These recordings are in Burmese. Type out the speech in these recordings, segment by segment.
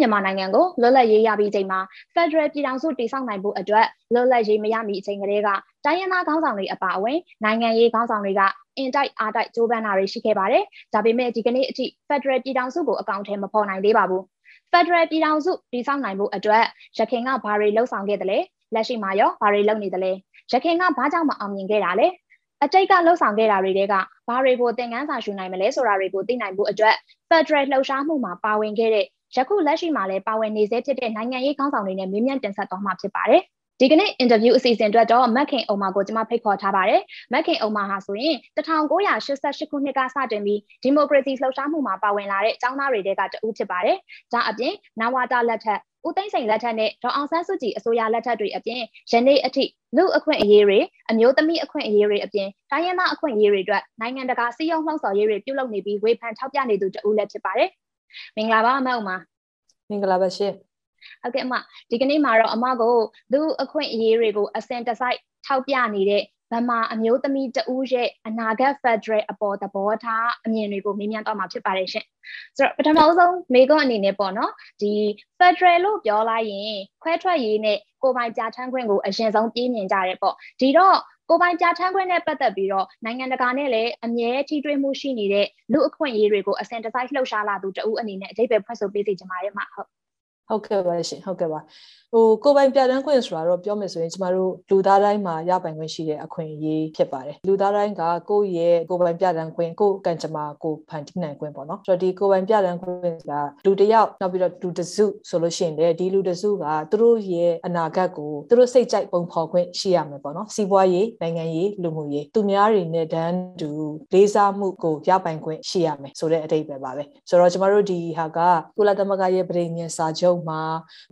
မြန်မာနိုင်ငံကိုလွတ်လပ်ရေးရပြီးချိန်မှာ Federal ပြည်ထောင်စုတည်ဆောက်နိုင်ဖို့အတွက်လွတ်လပ်ရေးမရမီအချိန်ကလေးကတိုင်းရင်းသားခေါင်းဆောင်တွေအပါအဝင်နိုင်ငံရေးခေါင်းဆောင်တွေကအင်တိုက်အားတိုက်ကြိုးပမ်းတာတွေရှိခဲ့ပါတယ်။ဒါပေမဲ့ဒီကနေ့အထိ Federal ပြည်ထောင်စုကိုအကောင့်ထဲမဖော်နိုင်သေးပါဘူး။ Federal ပြည်ထောင်စုတည်ဆောက်နိုင်ဖို့အတွက်ရခိုင်ကဘာတွေလှုပ်ဆောင်ခဲ့တယ်လဲလက်ရှိမှာရောဘာတွေလုပ်နေတယ်လဲရခိုင်ကဘာကြောင့်မအောင်မြင်ခဲ့တာလဲအတိတ်ကလှုပ်ဆောင်ခဲ့တာတွေကဘာတွေကိုသင်ခန်းစာယူနိုင်မလဲဆိုတာတွေကိုသိနိုင်ဖို့အတွက် Federal လှုပ်ရှားမှုမှာပါဝင်ခဲ့တဲ့ ယခုလက်ရှိမှာလည်းပါဝင်နေစေဖြစ်တဲ့နိုင်ငံရေးခေါင်းဆောင်တွေနဲ့မေးမြန်းတင်ဆက်သွားမှာဖြစ်ပါတယ်။ဒီကနေ့ interview အစီအစဉ်အတွက်တော့မက်ခင်အုံမာကိုကျွန်မဖိတ်ခေါ်ထားပါတယ်။မက်ခင်အုံမာဟာဆိုရင်1988ခုနှစ်ကစတင်ပြီးဒီမိုကရေစီလှုပ်ရှားမှုမှာပါဝင်လာတဲ့အကြောင်းသားတွေကတဦးဖြစ်ပါတယ်။ဒါအပြင်နဝတာလက်ထက်ဦးသိန်းစိန်လက်ထက်နဲ့ဒေါအောင်ဆန်းစုကြည်အစိုးရလက်ထက်တွေအပြင်ယနေ့အထိလူအခွင့်အရေးတွေအမျိုးသမီးအခွင့်အရေးတွေအပြင်တိုင်းရင်းသားအခွင့်အရေးတွေအတွက်နိုင်ငံတကာစီးရုံးလှုံ့ဆော်ရေးတွေပြုလုပ်နေပြီးဝေဖန်ထောက်ပြနေသူတဦးလည်းဖြစ်ပါတယ်။ မင်္ဂလာပါအမအမမင်္ဂလာပါရှင်ဟုတ်ကဲ့အမဒီကနေ့မှာတော့အမကိုလူအခွင့်အရေးတွေကိုအစင်တစိုက်ထောက်ပြနေတဲ့ဗမာအမျိုးသမီးတဦးရဲ့အနာဂတ် Federal အပေါ်သဘောထားအမြင်တွေကိုမေးမြန်းတော့မှာဖြစ်ပါတယ်ရှင်။ဆိုတော့ပထမဆုံးမေကွန်းအနေနဲ့ပေါ့နော်ဒီ Federal လို့ပြောလိုက်ရင်ခွဲထွက်ရေးနဲ့ကိုပိုင်ကြာထမ်းခွင့်ကိုအရင်ဆုံးပြင်းမြင်ကြတယ်ပေါ့။ဒီတော့ ကိုပိုင်ကြာထမ်းခွင့်နဲ့ပတ်သက်ပြီးတော့နိုင်ငံတကာနဲ့လည်းအမြဲထိတွေ့မှုရှိနေတဲ့လူအခွင့်အရေးတွေကိုအစင်တစိုက်လှုပ်ရှားလာသူတဦးအနေနဲ့အကြိပ်ပဲဖွင့်ဆိုပေးစီချင်ပါတယ်မှာဟုတ် ဟုတ်ကဲ့ပါရှင်ဟုတ်ကဲ့ပါဟိုကိုပိုင်ပြတန်းခွင့်ဆိုတာတော့ပြောမယ်ဆိုရင်ကျမတို့လူသားတိုင်းမှာရပိုင်ခွင့်ရှိတဲ့အခွင့်အရေးဖြစ်ပါတယ်လူသားတိုင်းကကိုယ့်ရဲ့ကိုပိုင်ပြတန်းခွင့်ကိုယ်ကံကြမ္မာကိုဖန်တီးနိုင်ခွင့်ပေါ့နော်ဆိုတော့ဒီကိုပိုင်ပြတန်းခွင့်ကလူတစ်ယောက်နောက်ပြီးတော့လူတစ်စုဆိုလို့ရှိရင်လေဒီလူတစ်စုကသူတို့ရဲ့အနာဂတ်ကိုသူတို့စိတ်ကြိုက်ပုံဖော်ခွင့်ရှိရမယ်ပေါ့နော်စီးပွားရေးနိုင်ငံရေးလူမှုရေးသူများတွေနဲ့တန်းတူလေးစားမှုကိုရပိုင်ခွင့်ရှိရမယ်ဆိုတဲ့အဓိပ္ပာယ်ပါပဲဆိုတော့ကျမတို့ဒီဟာကကုလသမဂ္ဂရဲ့ပြည်ညင်စာချုပ်မှာ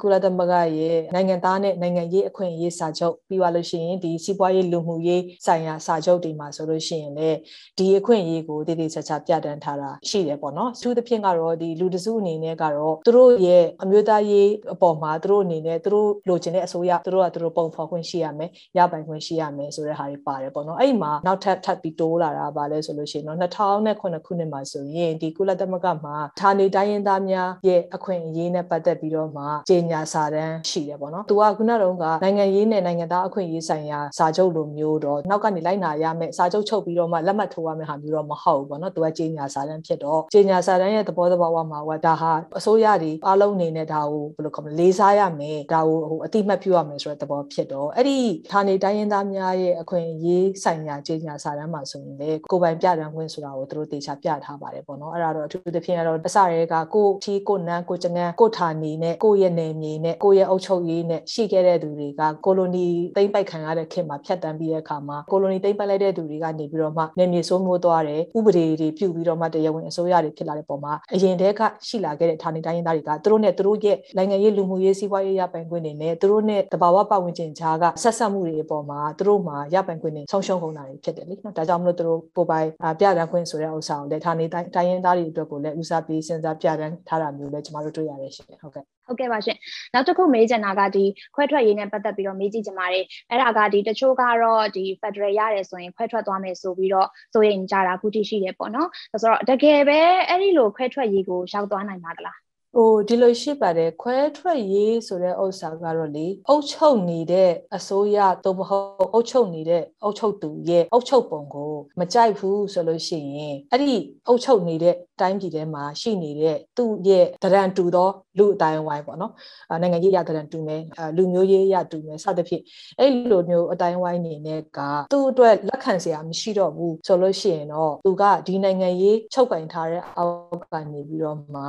ကုလသမဂ္ဂရဲ့နိုင်ငံသားနဲ့နိုင်ငံရေးအခွင့်အရေးစာချုပ်ပြီးသွားလို့ရှိရင်ဒီစီးပွားရေးလူမှုရေးဆိုင်ရာစာချုပ်တွေမှာဆိုလို့ရှိရင်လည်းဒီအခွင့်အရေးကိုတည်တည်ချာချာပြဋ္ဌာန်းထားတာရှိတယ်ပေါ့နော်။သူသဖြင့်ကတော့ဒီလူတစုအနေနဲ့ကတော့သူတို့ရဲ့အမျိုးသားရေးအပေါ်မှာသူတို့အနေနဲ့သူတို့လိုချင်တဲ့အစိုးရသူတို့ကသူတို့ပုံဖော်ခွင့်ရှိရမယ်ရပိုင်ခွင့်ရှိရမယ်ဆိုတဲ့ဟာတွေပါတယ်ပေါ့နော်။အဲ့ဒီမှာနောက်ထပ်ထပ်ပြီးတိုးလာတာပါလဲဆိုလို့ရှိရင်တော့2009ခုနှစ်မှာဆိုရင်ဒီကုလသမဂ္ဂမှာဌာနေတိုင်းရင်းသားများရဲ့အခွင့်အရေးနဲ့ပတ်သက်ပြီးတော့မှကြေညာစာတမ်းရှိတယ်ပေါ့နော်။သူကခုနတုန်းကနိုင်ငံရေးနဲ့နိုင်ငံသားအခွင့်အရေးဆိုင်ရာစာချုပ်လိုမျိုးတော့နောက်ကနေလိုက်နာရမယ်စာချုပ်ချုပ်ပြီးတော့မှလက်မှတ်ထိုးရမယ်ဟာမျိုးတော့မဟုတ်ဘူးပေါ့နော်။သူကကြေညာစာတမ်းဖြစ်တော့ကြေညာစာတမ်းရဲ့သဘောတဘာဝမှာကဒါဟာအစိုးရတွေအားလုံးအနေနဲ့ဒါကိုဘယ်လိုခေါ်မလဲလေးစားရမယ်ဒါကိုဟိုအတိမတ်ပြုရမယ်ဆိုတဲ့သဘောဖြစ်တော့အဲ့ဒီဌာနေတိုင်းရင်းသားများရဲ့အခွင့်အရေးဆိုင်ရာကြေညာစာတမ်းမှာဆိုရင်လေကိုပိုင်ပြတန်းခွင့်ဆိုတာကိုသူတို့တေချာပြထားပါတယ်ပေါ့နော်။အဲ့ဒါတော့အထူးသဖြင့်ကတော့အစရဲကကိုထီကိုနန်းကိုကျငန်းကိုဌာနေနဲ့ကိုရဲ့နယ်မြေနဲ့ကိုရဲ့အုပ်ချုပ်ရေးနဲ့ရှိခဲ့တဲ့သူတွေကကိုလိုနီသိမ်းပိုက်ခံရတဲ့ခေတ်မှာဖြတ်တန်းပြီးတဲ့အခါမှာကိုလိုနီသိမ်းပိုက်လိုက်တဲ့သူတွေကနေပြီးတော့မှနေမြေစိုးမိုးသွားတယ်ဥပဒေတွေပြုပြီးတော့မှတရားဝင်အစိုးရတွေဖြစ်လာတဲ့ပုံမှာအရင်တည်းကရှိလာခဲ့တဲ့ဌာနေတိုင်းရင်းသားတွေကသူတို့နဲ့သူတို့ရဲ့နိုင်ငံရေးလူမှုရေးစီးပွားရေးရပိုင်ခွင့်တွေနဲ့သူတို့နဲ့တဘာဝပတ်ဝန်းကျင်ကြားကဆက်ဆက်မှုတွေအပေါ်မှာသူတို့မှာရပိုင်ခွင့်တွေဆုံးရှုံးကုန်တာတွေဖြစ်တယ်လေနော်ဒါကြောင့်မလို့သူတို့ပိုပိုင်ပြတန်းခွင့်ဆိုတဲ့ဥစ္စာကိုလည်းဌာနေတိုင်းရင်းသားတွေအတွက်ကိုလည်းဦးစားပေးစဉ်းစားပြတန်းထားတာမျိုးလည်းကျွန်တော်တို့တွေ့ရတယ်ရှင်ဟုတ်ကဲ့ ဟုတ်ကဲ့ပါရှင်နောက်တစ်ခုမေးချင်တာကဒီခွဲထွက်ရေးနဲ့ပတ်သက်ပြီးတော့မေးကြည့်ချင်ပါတယ်အဲ့ဒါကဒီတချို့ကတော့ဒီ Federal ရတယ်ဆိုရင်ခွဲထွက်သွားမယ်ဆိုပြီးတော့စိုးရိမ်ကြတာခုထိရှိတယ်ပေါ့နော်ဆိုတော့တကယ်ပဲအဲ့ဒီလိုခွဲထွက်ရေးကိုရောက်သွားနိုင်ပါသလား ဟိုဒီလိုရှိပါတယ်ခွဲထွက်ရေးဆိုတဲ့ဥစ္စာကတော့လေအုပ်ချုပ်နေတဲ့အစိုးရသို့မဟုတ်အုပ်ချုပ်နေတဲ့အုပ်ချုပ်သူရဲ့အုပ်ချုပ်ပုံကိုမကြိုက်ဘူးဆိုလို့ရှိရင်အဲ့ဒီအုပ်ချုပ်နေတဲ့တိုင်းပြည်ထဲမှာရှိနေတဲ့သူ့ရဲ့တရန်တူသောလူအတိုင်းဝိုင်းပေါ့နော်နိုင်ငံရေးရတရန်တူမယ်လူမျိုးရေးရတူမယ်စသဖြင့်အဲ့လိုမျိုးအတိုင်းဝိုင်းနေနဲ့ကသူ့အတွက်လက်ခံစရာမရှိတော့ဘူးဆိုလို့ရှိရင်တော့သူကဒီနိုင်ငံရေးချုပ်ကင်ထားတဲ့အောက်ကနေပြီးတော့မှ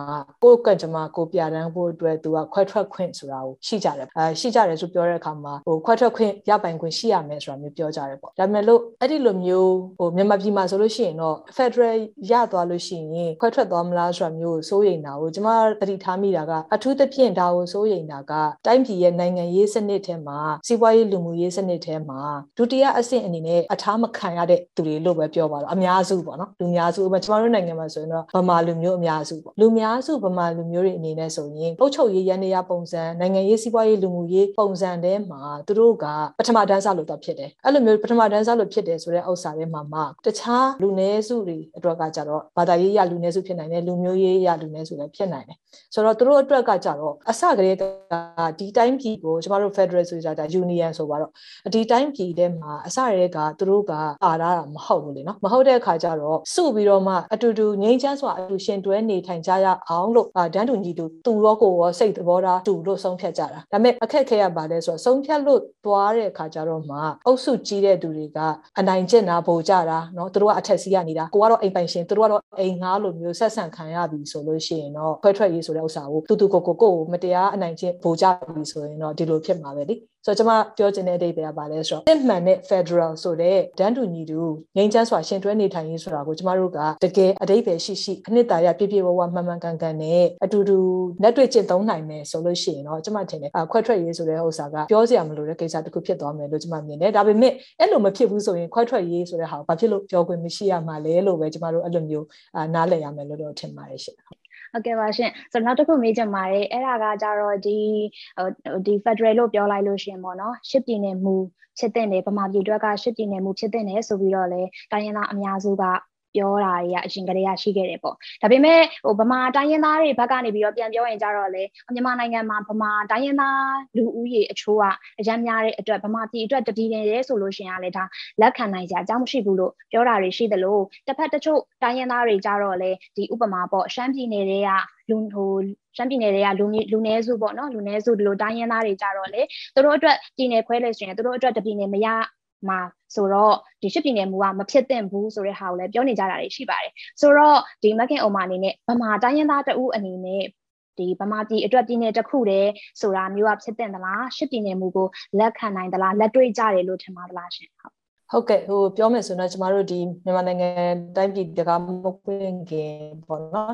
ကိုယ့်ကကြမှာကိုပြတန်းဖို့အတွက်သူကခွဲထွက်ခွင့်ဆိုတာကိုရှိကြတယ်အဲရှိကြတယ်ဆိုပြောတဲ့အခါမှာဟိုခွဲထွက်ခွင့်ရပိုင်ခွင့်ရှိရမယ်ဆိုတာမျိုးပြောကြတယ်ပေါ့ဒါပေမဲ့လို့အဲ့ဒီလိုမျိုးဟိုမြန်မာပြည်မှာဆိုလို့ရှိရင်တော့ Federal ရသွားလို့ရှိရင်ခွဲထွက်သွားမလားဆိုတာမျိုးကိုစိုးရိမ်တာကိုကျွန်မသတိထားမိတာကအထူးသဖြင့်ဒါကိုစိုးရိမ်တာကတိုင်းပြည်ရဲ့နိုင်ငံရေးစနစ်ထဲမှာစီးပွားရေးလူမှုရေးစနစ်ထဲမှာဒုတိယအဆင့်အနေနဲ့အထားမခံရတဲ့သူတွေလို့ပဲပြောပါတော့အများစုပေါ့နော်လူများစုကျွန်တော်တို့နိုင်ငံမှာဆိုရင်တော့ဗမာလူမျိုးအများစုပေါ့လူများစုဗမာလူမျိုးမျိုးတွေအနေနဲ့ဆိုရင်အုပ်ချုပ်ရေးရန်နေရပုံစံနိုင်ငံရေးစီးပွားရေးလူမှုရေးပုံစံတဲမှာသူတို့ကပထမတန်းစားလို့တော့ဖြစ်တယ်အဲ့လိုမျိုးပထမတန်းစားလို့ဖြစ်တယ်ဆိုတဲ့ဥစ္စာတွေမှာမှတခြားလူနည်းစုတွေအတွက်ကကြတော့ဘာသာရေးရလူနည်းစုဖြစ်နိုင်တယ်လူမျိုးရေးရလူနည်းစုလည်းဖြစ်နိုင်တယ်ဆိုတော့သူတို့အတွက်ကကြတော့အစကတည်းကဒီတိုင်းပြည်ကိုကျမတို့ Federal ဆိုတာဒါ Union ဆိုပါတော့ဒီတိုင်းပြည်ထဲမှာအစတည်းကသူတို့ကအာရတာမဟုတ်ဘူးလေနော်မဟုတ်တဲ့အခါကျတော့စုပြီးတော့မှအတူတူငြိမ်းချမ်းစွာအတူရှင်တွဲနေထိုင်ကြရအောင်လို့ဒန်းတူညီတူသူရောကိုရောစိတ်သဘောထားတူလို့ဆုံးဖြတ်ကြတာဒါပေမဲ့အခက်ခဲရပါလဲဆိုတော့ဆုံးဖြတ်လို့သွားတဲ့အခါကျတော့မှအုပ်စုကြီးတဲ့သူတွေကအနိုင်ကျင့်တာပို့ကြတာเนาะသူတို့ကအထက်စီးရနေတာကိုကတော့အိမ်ပိုင်ရှင်သူတို့ကတော့အိမ်ငားလိုမျိုးဆက်ဆံခံရပြီဆိုလို့ရှိရင်တော့ခွဲထွက်ရေးဆိုတဲ့ဥစ္စာကိုတူတူကိုကိုကိုမတရားအနိုင်ကျင့်ပို့ကြပြီဆိုရင်တော့ဒီလိုဖြစ်မှာပဲလေ ဆိုတော့ကျွန်မပြောချင်တဲ့အဓိပ္ပာယ်ကဘာလဲဆိုတော့တစ်မှန်တဲ့ Federal ဆိုတဲ့ဒန်းတူညီတူငြိမ်းချမ်းစွာရှင်တွဲနေထိုင်ရေးဆိုတာကိုကျွန်မတို့ကတကယ်အဓိပ္ပာယ်ရှိရှိအနှစ်သာရပြည့်ပြည့်ဝဝမှန်မှန်ကန်ကန်နဲ့အတူတူလက်တွေ့ကျင့်သုံးနိုင်မယ်ဆိုလို့ရှိရင်တော့ကျွန်မထင်တယ်ခွဲထွက်ရေးဆိုတဲ့ဥစ္စာကပြောစရာမလိုတဲ့ကိစ္စတစ်ခုဖြစ်သွားမယ်လို့ကျွန်မမြင်တယ်ဒါပေမဲ့အဲ့လိုမဖြစ်ဘူးဆိုရင်ခွဲထွက်ရေးဆိုတဲ့ဟာကိုဘာဖြစ်လို့ပြောခွင့်မရှိရမှာလဲလို့ပဲကျွန်မတို့အဲ့လိုမျိုးနားလည်ရမယ်လို့တော့ထင်ပါတယ်ရှင် ဟုတ်ကဲ့ပါရှင်ဆိုတော့နောက်တစ်ခုမေးချင်ပါတယ်အဲ့ဒါကကြတော့ဒီဒီ Federal လို့ပြောလိုက်လို့ရှင်ပေါ့နော်ရှစ်ပြည်နယ်မူဖြစ်တဲ့နေဗမာပြည်အတွက်ကရှစ်ပြည်နယ်မူဖြစ်တဲ့နေဆိုပြီးတော့လေတိုင်းရင်းသားအများစုက ပြောတာတွေကအရင်ကတည်းကရှိခဲ့တယ်ပေါ့ဒါပေမဲ့ဟိုဗမာတိုင်းရင်းသားတွေဘက်ကနေပြီးတော့ပြန်ပြောရင်ကြတော့လေမြန်မာနိုင်ငံမှာဗမာတိုင်းရင်းသားလူဦးရေအချို့ကအရမ်းများတဲ့အတွက်ဗမာပြည်အတွက်တည်တည်နေရဲဆိုလို့ရှိရင်လည်းဒါလက်ခံနိုင်ကြအကြောင်းမရှိဘူးလို့ပြောတာတွေရှိသလိုတစ်ဖက်တချို့တိုင်းရင်းသားတွေကြတော့လေဒီဥပမာပေါ့ရှမ်းပြည်နယ်တွေကလူဟိုရှမ်းပြည်နယ်တွေကလူလူနည်းစုပေါ့နော်လူနည်းစုဒီလိုတိုင်းရင်းသားတွေကြတော့လေသူတို့အတွက်ပြည်နယ်ခွဲလဲဆိုရင်သူတို့အတွက်တပြည်နယ်မရ မှာဆိုတော့ဒီရှစ်ပြည်နယ်မူကမဖြစ်သင့်ဘူးဆိုတဲ့ဟာကိုလည်းပြောနေကြတာတွေရှိပါတယ်ဆိုတော့ဒီမခင်အုံမာအနေနဲ့ဗမာတိုင်းရင်းသားတဦးအနေနဲ့ဒီဗမာပြည်အတွက်ပြည်နယ်တစ်ခုတည်းဆိုတာမျိုးကဖြစ်တဲ့သလားရှစ်ပြည်နယ်မူကိုလက်ခံနိုင်သလားလက်တွေ့ကြတယ်လို့ထင်ပါသလားရှင်ဟုတ် ဟုတ်ကဲ့ဟိုပြောမယ်ဆိုတော့ကျမတို့ဒီမြန်မာနိုင်ငံတိုင်းပြည်တကားမပွင့်ခင်ပေါ့နော်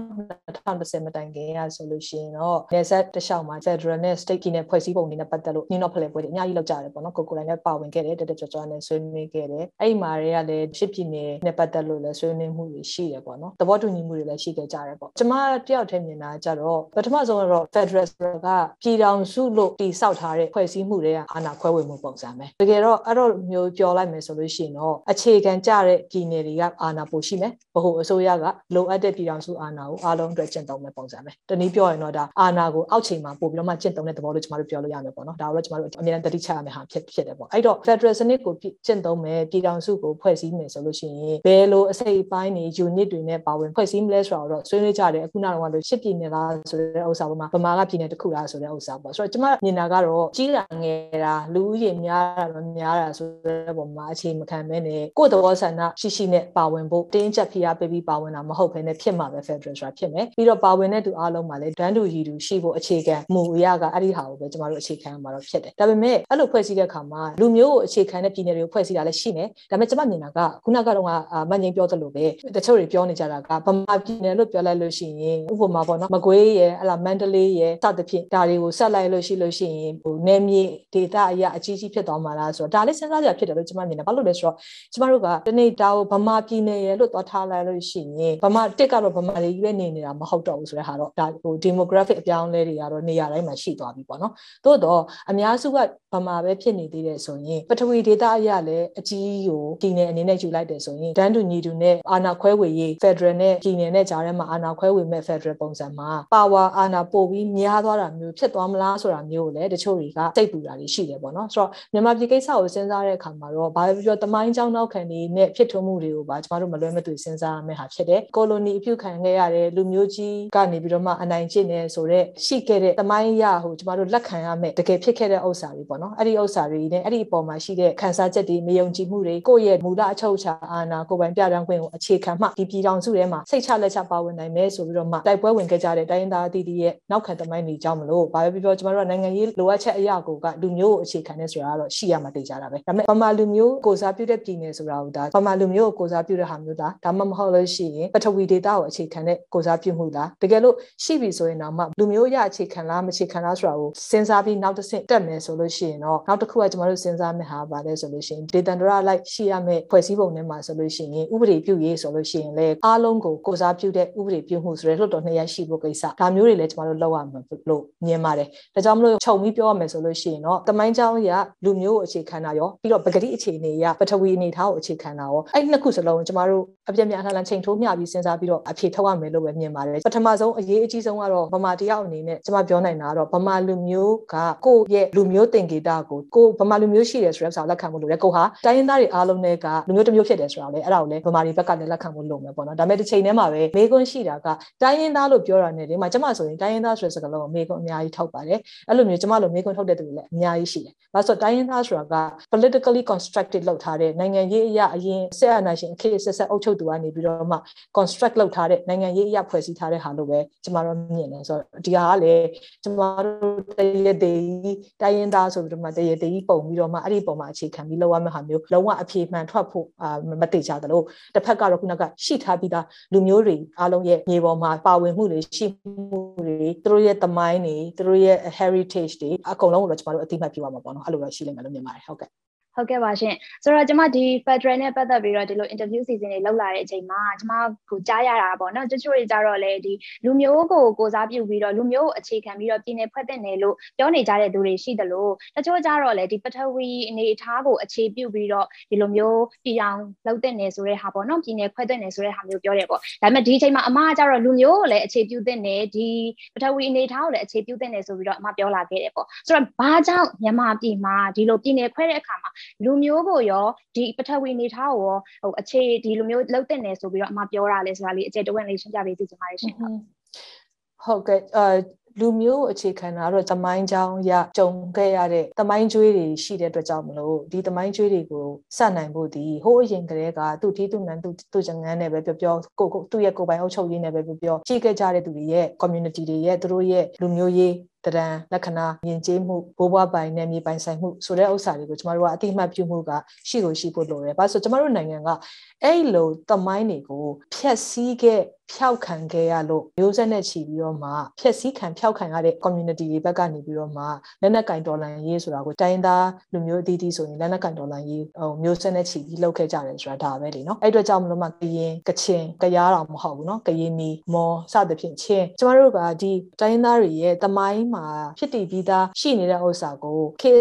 2010မတိုင်ခင်ရဆိုလို့ရှိရင်တော့နေဆက်တခြားမှာ Federal နဲ့ State ပြည်နယ်ဖွဲ့စည်းပုံတွေနဲ့ပတ်သက်လို့နှင်းတော့ဖလှယ်ပွဲတွေအများကြီးလောက်ကြတယ်ပေါ့နော်ကိုကိုတိုင်းလည်းပါဝင်ခဲ့တယ်တက်တက်ကြွကြွနဲ့ဆွေးနွေးခဲ့တယ်အဲ့ဒီမှာတွေကလည်းရှစ်ပြည်နယ်နဲ့ပတ်သက်လို့လည်းဆွေးနွေးမှုတွေရှိတယ်ပေါ့နော်သဘောတူညီမှုတွေလည်းရှိခဲ့ကြတယ်ပေါ့ကျမတယောက်တည်းမြင်တာကြတော့ပထမဆုံးတော့ Federal ကပြည်ထောင်စုလို့တည်ဆောက်ထားတဲ့ဖွဲ့စည်းမှုတွေကအာဏာခွဲဝေမှုပုံစံပဲတကယ်တော့အဲ့တော့မျိုးပြောလိုက်မယ်ဆိုလို့လို့ရှိရင်တော့အခြေခံကြတဲ့ပြည်နယ်တွေကအာဏာပိုရှိမယ်ဗဟိုအစိုးရကလိုအပ်တဲ့ပြည်ထောင်စုအာဏာကိုအားလုံးအတွက်ကျင့်သုံးမဲ့ပုံစံပဲတနည်းပြောရင်တော့ဒါအာဏာကိုအောက်ချိန်မှာပို့ပြီးတော့မှကျင့်သုံးတဲ့သဘောလို့ကျွန်တော်တို့ပြောလို့ရမယ်ပေါ့နော်ဒါတော့ကျွန်တော်တို့အမြဲတမ်းတတိချရမယ်ဟာဖြစ်ဖြစ်တယ်ပေါ့အဲ့တော့ Federal စနစ်ကိုကျင့်သုံးမယ်ပြည်ထောင်စုကိုဖွဲ့စည်းမယ်ဆိုလို့ရှိရင်ဘယ်လိုအစိပ်ပိုင်းတွေ unit တွေနဲ့ပါဝင်ဖွဲ့စည်းမလဲဆိုတော့ဆွေးနွေးကြတယ်အခုနောက်တော့လို့ရှစ်ပြည်နယ်လားဆိုတဲ့ဥစ္စာပေါ်မှာဗမာကပြည်နယ်တစ်ခုလားဆိုတဲ့ဥစ္စာပေါ့ဆိုတော့ကျွန်မမြင်တာကတော့ကြီးတာငယ်တာလူဦးရေများတာတော့များတာဆိုတဲ့ပုံမှာအခြေမခံမဲနဲ့ကိုယ့်သဘောဆန္ဒရှိရှိနဲ့ပါဝင်ဖို့တင်းကျပ်ဖိအားပေးပြီးပါဝင်တာမဟုတ်ဘဲနဲ့ဖြစ်မှာပဲ Federal ဆိုတာဖြစ်မယ်ပြီးတော့ပါဝင်တဲ့သူအားလုံးမှာလည်းဒန်းတူရည်တူရှိဖို့အခြေခံမူအရကအဲ့ဒီဟာကိုပဲကျမတို့အခြေခံမှာတော့ဖြစ်တယ်ဒါပေမဲ့အဲ့လိုဖွဲ့စည်းတဲ့အခါမှာလူမျိုးကိုအခြေခံတဲ့ပြည်နယ်တွေကိုဖွဲ့စည်းတာလည်းရှိမယ်ဒါပေမဲ့ကျမမြင်တာကခုနကတော့မန်ငိမ့်ပြောသလိုပဲတချို့တွေပြောနေကြတာကဗမာပြည်နယ်လို့ပြောလိုက်လို့ရှိရင်ဥပမာပေါ့နော်မကွေးရယ်အဲ့လားမန္တလေးရယ်စသဖြင့်ဒါတွေကိုဆက်လိုက်လို့ရှိလို့ရှိရင်ဟိုနယ်မြေဒေသအရာအကြီးကြီးဖြစ်သွားမှာလားဆိုတော့ဒါလည်းစဉ်းစားကြဖြစ်တယ်လို့ကျမမြင်တယ်ဘာလို့လဲဆိုတော့ကျမတို့ကတနေ့တာကိုဗမာပြည်နယ်ရဲ့လို့သွားထားလိုက်လို့ရှိရင်ဗမာတစ်ကတော့ဗမာတွေကြီးပဲနေနေတာမဟုတ်တော့ဘူးဆိုတဲ့ဟာတော့ဒါဟို demographic အပြောင်းလဲတွေကတော့နေရာတိုင်းမှာရှိသွားပြီပေါ့နော်သို့တော့အများစုကဗမာပဲဖြစ်နေသေးတယ်ဆိုရင်ပထဝီဒေတာအရလည်းအကြီးကိုပြည်နယ်အနေနဲ့ယူလိုက်တယ်ဆိုရင်ဒန်းတူညီတူနဲ့အာဏာခွဲဝေရေး Federal နဲ့ပြည်နယ်နဲ့ကြားထဲမှာအာဏာခွဲဝေမဲ့ Federal ပုံစံမှာ power အာဏာပို့ပြီးများသွားတာမျိုးဖြစ်သွားမလားဆိုတာမျိုးကိုလည်းတချို့တွေကစိတ်ပူတာတွေရှိတယ်ပေါ့နော်ဆိုတော့မြန်မာပြည်ကိစ္စကိုစဉ်းစားတဲ့အခါမှာတော့ဘာပဲပြောတမိုင်းကြောင်းနောက်ခံနေနဲ့ဖြစ်ထွန်းမှုတွေကိုပါကျမတို့မလွဲမသွေစဉ်းစားရမယ့်ဟာဖြစ်တယ်ကိုလိုနီအပြုခံခဲ့ရတဲ့လူမျိုးကြီးကနေပြီးတော့မှအနိုင်ကျင့်နေဆိုတော့ရှိခဲ့တဲ့တမိုင်းရဟိုကျမတို့လက်ခံရမယ့်တကယ်ဖြစ်ခဲ့တဲ့ဥစ္စာတွေပေါ့နော်အဲ့ဒီဥစ္စာတွေနဲ့အဲ့ဒီအပေါ်မှာရှိတဲ့ခံစားချက်တွေမယုံကြည်မှုတွေကိုယ့်ရဲ့မူလအချုပ်အခြာအာဏာကိုယ်ပိုင်ပြဋ္ဌာန်းခွင့်ကိုအခြေခံမှဒီပြည်ထောင်စုထဲမှာစိတ်ချလက်ချပါဝင်နိုင်မယ်ဆိုပြီးတော့မှတိုက်ပွဲဝင်ခဲ့ကြတဲ့တိုင်းရင်းသားအသီးသီးရဲ့နောက်ခံတမိုင်းတွေကြောင့်မလို့ဘာပဲပြောပြောကျမတို့ကနိုင်ငံရေးလိုအပ်ချက်အရာကိုကလူမျိုးကိုအခြေခံနေဆိုတာကတော့ရှိရမှာတည်ကြတာပဲဒါပေမဲ့ဗမာလူမျိုးကိုစစားပြုတဲ့ပြည်နယ်ဆိုတာကဒါဗမာလူမျိုးကိုကိုစားပြုတဲ့ဟာမျိုးလားဒါမှမဟုတ်လို့ရှိရင်ပထဝီဒေတာကိုအခြေခံတဲ့ကိုစားပြုမှုလားတကယ်လို့ရှိပြီဆိုရင်တော့မှလူမျိုးရအခြေခံလားမအခြေခံလားဆိုတာကိုစဉ်းစားပြီးနောက်တစ်ဆင့်တက်မယ်ဆိုလို့ရှိရင်တော့နောက်တစ်ခုကကျွန်တော်တို့စဉ်းစားမယ့်ဟာပါလဲဆိုလို့ရှိရင်ဒေတန်ဒရလိုက်ရှိရမယ့်ဖွဲ့စည်းပုံထဲမှာဆိုလို့ရှိရင်ဥပဒေပြုရေးဆိုလို့ရှိရင်လည်းအားလုံးကိုကိုစားပြုတဲ့ဥပဒေပြုမှုဆိုတဲ့လွှတ်တော်နှစ်ရပ်ရှိဖို့ကိစ္စဒါမျိုးတွေလည်းကျွန်တော်တို့လုပ်ရမှာလို့မြင်ပါတယ်ဒါကြောင့်မလို့ခြုံပြီးပြောရမယ်ဆိုလို့ရှိရင်တော့တမိုင်းကြောင်းရလူမျိုးကိုအခြေခံတာရောပြီးတော့ပဂတိအခြေအနေရပထဝီအနေထားကိုအခြေခံတာရောအဲ့နှစ်ခုစလုံးကျွန်တော်တို့အပြည့်များလှလှချိန်ထိုးမျှပြီးစဉ်းစားပြီးတော့အဖြေထုတ်ရမယ်လို့ပဲမြင်ပါတယ်ပထမဆုံးအရေးအကြီးဆုံးကတော့ဗမာတယောက်အနေနဲ့ကျွန်မပြောနိုင်တာကတော့ဗမာလူမျိုးကကိုယ့်ရဲ့လူမျိုးသင်္ကေတကိုကိုဗမာလူမျိုးရှိတယ်ဆိုတဲ့စာလက်ခံမှုလို့လေကိုဟာတိုင်းရင်းသားတွေအားလုံးတွေကလူမျိုးတစ်မျိုးဖြစ်တယ်ဆိုတာလေအဲ့ဒါကိုလေဗမာတွေဘက်ကလည်းလက်ခံမှုလုပ်မယ်ပေါ့နော်ဒါပေမဲ့တစ်ချိန်တည်းမှာပဲမေကွန်းရှိတာကတိုင်းရင်းသားလို့ပြောတာနဲ့ဒီမှာကျွန်မဆိုရင်တိုင်းရင်းသားဆိုတဲ့စကားလုံးကိုမေကွန်းအများကြီးထောက်ပါတယ်အဲ့လိုမျိုးကျွန်မလိုမေကွန်းထုတ်တဲ့သူတွေလည်းအများကြီးရှိတယ်။ဘာလို့ဆိုတိုင်းရင်းသားဆိုတာက politically constructed လုပ်ထားတဲ့နိုင်ငံရေးအရာအရင်ဆက်အာဏာရှင်အခေတ်ဆက်ဆက်အုပ်ချုပ်သူကနေပြီးတော့မှ construct လုပ်ထားတဲ့နိုင်ငံရေးအရာဖွဲ့စည်းထားတဲ့ဟာလို့ပဲကျွန်မတို့မြင်တယ်ဆိုတော့ဒီဟာကလည်းကျွန်မတို့တရသေးတိုင်းရင်းသားဆိုပြီးတော့မှတရသေးပုံပြီးတော့မှအဲ့ဒီပုံမှာအခြေခံပြီးလုပ်ရမယ့်ဟာမျိုးလုံးဝအပြေမှန်ထွက်ဖို့အာမတိကြသလိုတစ်ဖက်ကတော့ခုနကရှိထားပြီးသားလူမျိုးတွေအားလုံးရဲ့မြေပေါ်မှာပါဝင်မှုတွေရှိမှုတွေသူတို့ရဲ့သမိုင်းတွေသူတို့ရဲ့ heritage တွေအကုန်လုံးကိုတော့ကျွန်တော်တို့အသိမှတ်ပြုရမှာပေါ့နော်အဲ့လိုတော့ရှိလိမ့်မယ်လို့မြင်ပါတယ်ဟုတ်ကဲ့ ဟုတ်ကဲ့ပါရှင်ဆိုတော့ကျွန်မဒီ Federal နဲ့ပတ်သက်ပြီးတော့ဒီလို interview season တွေလောက်လာတဲ့အချိန်မှာကျွန်မကိုကြားရတာပေါ့နော်တချို့တွေကြတော့လေဒီလူမျိုးကိုကိုစားပြုပြီးတော့လူမျိုးကိုအခြေခံပြီးတော့ပြည်နယ်ဖွဲ့တဲ့နယ်လို့ပြောနေကြတဲ့သူတွေရှိတယ်လို့တချို့ကြတော့လေဒီပထဝီအနေအထားကိုအခြေပြုပြီးတော့ဒီလိုမျိုးပြည်အောင်လောက်တဲ့နယ်ဆိုတဲ့ဟာပေါ့နော်ပြည်နယ်ဖွဲ့တဲ့နယ်ဆိုတဲ့ဟာမျိုးပြောတယ်ပေါ့ဒါပေမဲ့ဒီအချိန်မှာအမကကြတော့လူမျိုးကိုလည်းအခြေပြုတဲ့နယ်ဒီပထဝီအနေအထားကိုလည်းအခြေပြုတဲ့နယ်ဆိုပြီးတော့အမပြောလာခဲ့တယ်ပေါ့ဆိုတော့ဘာကြောင့်မြန်မာပြည်မှာဒီလိုပြည်နယ်ခွဲတဲ့အခါမှာလူမျိုးကိုရောဒီပထဝီနေထားကိုရောဟိုအခြေဒီလိုမျိုးလှုပ်တဲ့နေဆိုပြီးတော့အမပြောတာလဲဆိုတာလေးအကျယ်တဝင့်လေးရှင်းပြပေးစီချင်ပါတယ်ရှင်ဟုတ်ကဲ့အာလူမျိုးအခြေခံတာတော့တမိုင်းကြောင်းရကြုံခဲ့ရတဲ့တမိုင်းကျွေးတွေရှိတဲ့အတွက်ကြောင့်မလို့ဒီတမိုင်းကျွေးတွေကိုစနိုင်ဖို့ဒီဟိုးအရင်ကတည်းကသူ့ထီးသူ့နန်းသူ့သူ့ချငန်းနဲ့ပဲပြောပြောကိုကိုသူ့ရဲ့ကိုယ်ပိုင်အုပ်ချုပ်ရေးနဲ့ပဲပြောပြောရှိခဲ့ကြတဲ့သူတွေရဲ့ community တွေရဲ့သူတို့ရဲ့လူမျိုးရေး တရံလက္ခဏာယဉ်ကျေးမှုဘိုးဘွားပိုင်နဲ့မြေပိုင်ဆိုင်မှုဆိုတဲ့ဥစ္စာတွေကိုကျမတို့ကအတိအမှတ်ပြုမှုကရှိကိုရှိဖို့လိုတယ်။ဘာလို့ဆိုကျမတို့နိုင်ငံကအဲ့လိုတမိုင်းတွေကိုဖျက်ဆီးခဲ့ဖျောက်ခံခဲ့ရလို့မျိုးဆက်နဲ့ချီပြီးတော့မှဖျက်ဆီးခံဖျောက်ခံရတဲ့ community တွေဘက်ကနေပြီးတော့မှလက်နက်ကင်ဒေါ်လာရေးဆိုတာကိုတိုင်းသားလူမျိုးအသီးသီးဆိုရင်လက်နက်ကင်ဒေါ်လာရေးဟိုမျိုးဆက်နဲ့ချီပြီးလုပ်ခဲ့ကြတယ်ဆိုတာဒါပဲလေနော်အဲ့အတွက်ကြောင့်မလို့မှကရင်ကချင်ကရားတော်မဟုတ်ဘူးနော်ကရင်နီမော်စသဖြင့်ချင်းကျမတို့ကဒီတိုင်းသားတွေရဲ့တမိုင်းမှာဖြစ်တည်ပြီးသားရှိနေတဲ့ဥစ္စာကိုခေ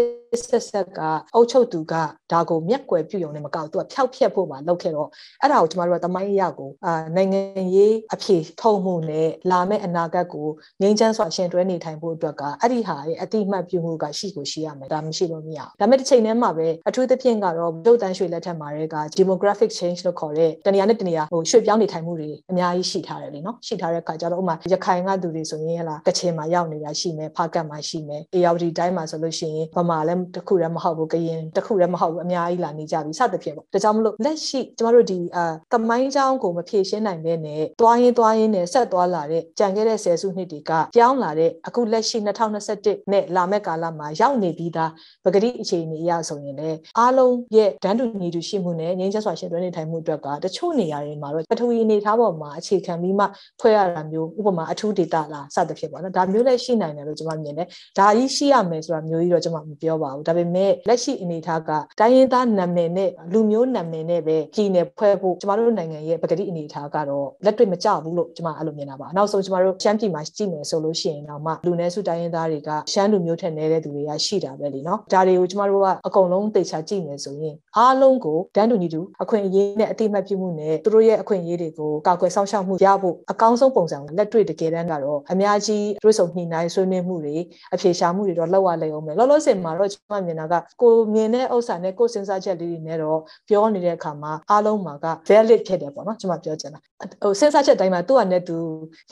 ဆက်ဆက်ကအုပ်ချုပ်သူကဒါကိုမျက်ကွယ်ပြုံနေမကောက်သူကဖျောက်ဖျက်ဖို့ပါလုပ်ခဲ့တော့အဲ့ဒါကိုကျမတို့ကတမိုင်းအရာကိုအာနိုင်ငံရေးအဖြေထုံမှုနဲ့လာမယ့်အနာဂတ်ကိုငြိမ်းချမ်းစွာရှင်တွဲနေထိုင်ဖို့အတွက်ကအဲ့ဒီဟာရဲ့အတိအမှတ်ပြုမှုကရှိကိုရှိရမယ်ဒါမရှိလို့မရဘူးဒါပေမဲ့တစ်ချိန်တည်းမှာပဲအထူးသဖြင့်ကတော့ဒုတ်တန်းရွှေလက်ထက်မှာတဲ့က demographic change လို့ခေါ်တဲ့တနေရာနဲ့တနေရာဟိုရွှေ့ပြောင်းနေထိုင်မှုတွေအများကြီးရှိထားတယ်လေနော်ရှိထားတဲ့အခါကျတော့ဥမာရခိုင်ကသူတွေဆိုရင်ဟလာကချင်မှာရောက်နေတာရှိမယ်ဖားကတ်မှာရှိမယ်အေယာဝတီတိုင်းမှာဆိုလို့ရှိရင်ဗမာလည်းတစ်ခုတည်းမဟုတ်ဘူးကရင်တစ်ခုတည်းမဟုတ်ဘူးအများကြီးလာနေကြပြီစသဖြင့်ပေါ့ဒါကြောင့်မလို့လက်ရှိကျမတို့ဒီအာတမိုင်းချောင်းကိုမဖြေရှင်းနိုင်တဲ့နဲ့တွားရင်တွားရင်နဲ့ဆက်သွားလာတဲ့ကြံခဲ့တဲ့ဆယ်စုနှစ်တွေကပြောင်းလာတဲ့အခုလက်ရှိ2021နဲ့လာမယ့်ကာလမှာရောက်နေပြီးသားပဂတိအခြေအနေအရဆိုရင်လည်းအားလုံးရဲ့ဒန်းတူညီတူရှိမှုနဲ့ငြိမ်းချမ်းစွာရှင်တွဲနေထိုင်မှုအတွက်ကတချို့နေရာတွေမှာတော့ပထဝီအနေထားပေါ်မှာအခြေခံပြီးမှဖွဲ့ရတာမျိုးဥပမာအထူးဒေတာလားစသဖြင့်ပေါ့နော်ဒါမျိုးလည်းရှိနိုင်တယ်လို့ကျွန်မမြင်တယ်ဒါကြီးရှိရမယ်ဆိုတာမျိုးကြီးတော့ကျွန်မမပြောပါဘူးဒါပေမဲ့လက်ရှိအနေအထားကတိုင်းရင်းသားနာမည်နဲ့လူမျိုးနာမည်နဲ့ပဲပြည်နယ်ဖွဲ့ဖို့ကျမတို့နိုင်ငံရဲ့ပကတိအနေအထားကတော့လက်တွေ့မကျဘူးလို့ကျမအဲ့လိုမြင်တာပါနောက်ဆုံးကျမတို့ရှမ်းပြည်မှာကြည့်မယ်ဆိုလို့ရှိရင်တော့မှလူနည်းစုတိုင်းရင်းသားတွေကရှမ်းလူမျိုးထက်နေတဲ့သူတွေကရှိတာပဲလीเนาะဒါတွေကိုကျမတို့ကအကုန်လုံးသိချာကြည့်မယ်ဆိုရင်အားလုံးကိုတန်းတူညီတူအခွင့်အရေးနဲ့အတိအမှတ်ပြုမှုနဲ့သူတို့ရဲ့အခွင့်အရေးတွေကိုကာကွယ်စောင့်ရှောက်မှုရဖို့အကောင်းဆုံးပုံစံလက်တွေ့တကယ်တမ်းကတော့အများကြီးတွေးဆုံညှိနှိုင်းဆွေးနွေးမှုတွေအဖြေရှာမှုတွေတော့လောက်ရလိမ့်အောင်မယ်လောလောဆယ်မှာတော့ ကျမမြင်တာကကိုမြင်တဲ့ဥစ္စာနဲ့ကိုစဉ်းစားချက်လေးတွေနဲ့တော့ပြောနေတဲ့အခါမှာအားလုံးမှာက valid ဖြစ်တယ်ပေါ့နော်ကျွန်မပြောချင်တာဟိုစဉ်းစားချက်တိုင်းမှာသူ့အနေနဲ့သူ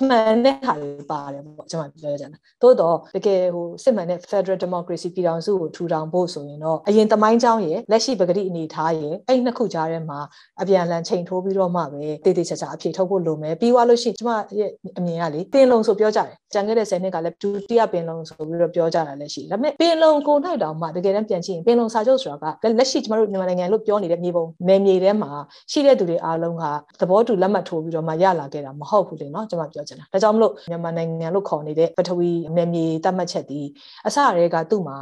မှန်တဲ့ဟာတွေပါတယ်ပေါ့ကျွန်မပြောချင်တာသို့တော့တကယ်ဟိုစစ်မှန်တဲ့ Federal Democracy ပြည်ထောင်စုကိုထူထောင်ဖို့ဆိုရင်တော့အရင်တမိုင်းကြောင်းရဲ့လက်ရှိပဂတိအနေထားရဲ့အဲ့နှစ်ခုကြားထဲမှာအပြန်အလှန်ချိန်ထိုးပြီးတော့မှပဲတည်တည်ချာချာအဖြေထုတ်ဖို့လိုမယ်ပြီးွားလို့ရှိရင်ကျွန်မရဲ့အမြင်ကလေပင်လုံဆိုပြောကြတယ်ကြံခဲ့တဲ့10နှစ်ကလည်းဒုတိယပင်လုံဆိုပြီးတော့ပြောကြတာလည်းရှိဒါပေမဲ့ပင်လုံကိုနိုင်တောင်တောင်မှတကယ်တမ်းပြန်ကြည့်ရင်ပင်လုံစာချုပ်ဆိုတာကလက်ရှိကျမတို့မြန်မာနိုင်ငံလို့ပြောနေတဲ့မြေပုံနယ်မြေထဲမှာရှိတဲ့သူတွေအားလုံးကသဘောတူလက်မှတ်ထိုးပြီးတော့မှရလာခဲ့တာမဟုတ်ဘူးလေနော်ကျွန်မပြောချင်တာဒါကြောင့်မလို့မြန်မာနိုင်ငံလို့ခေါ်နေတဲ့ပထဝီနယ်မြေတတ်မှတ်ချက်ဒီအစရဲကသူ့မှာ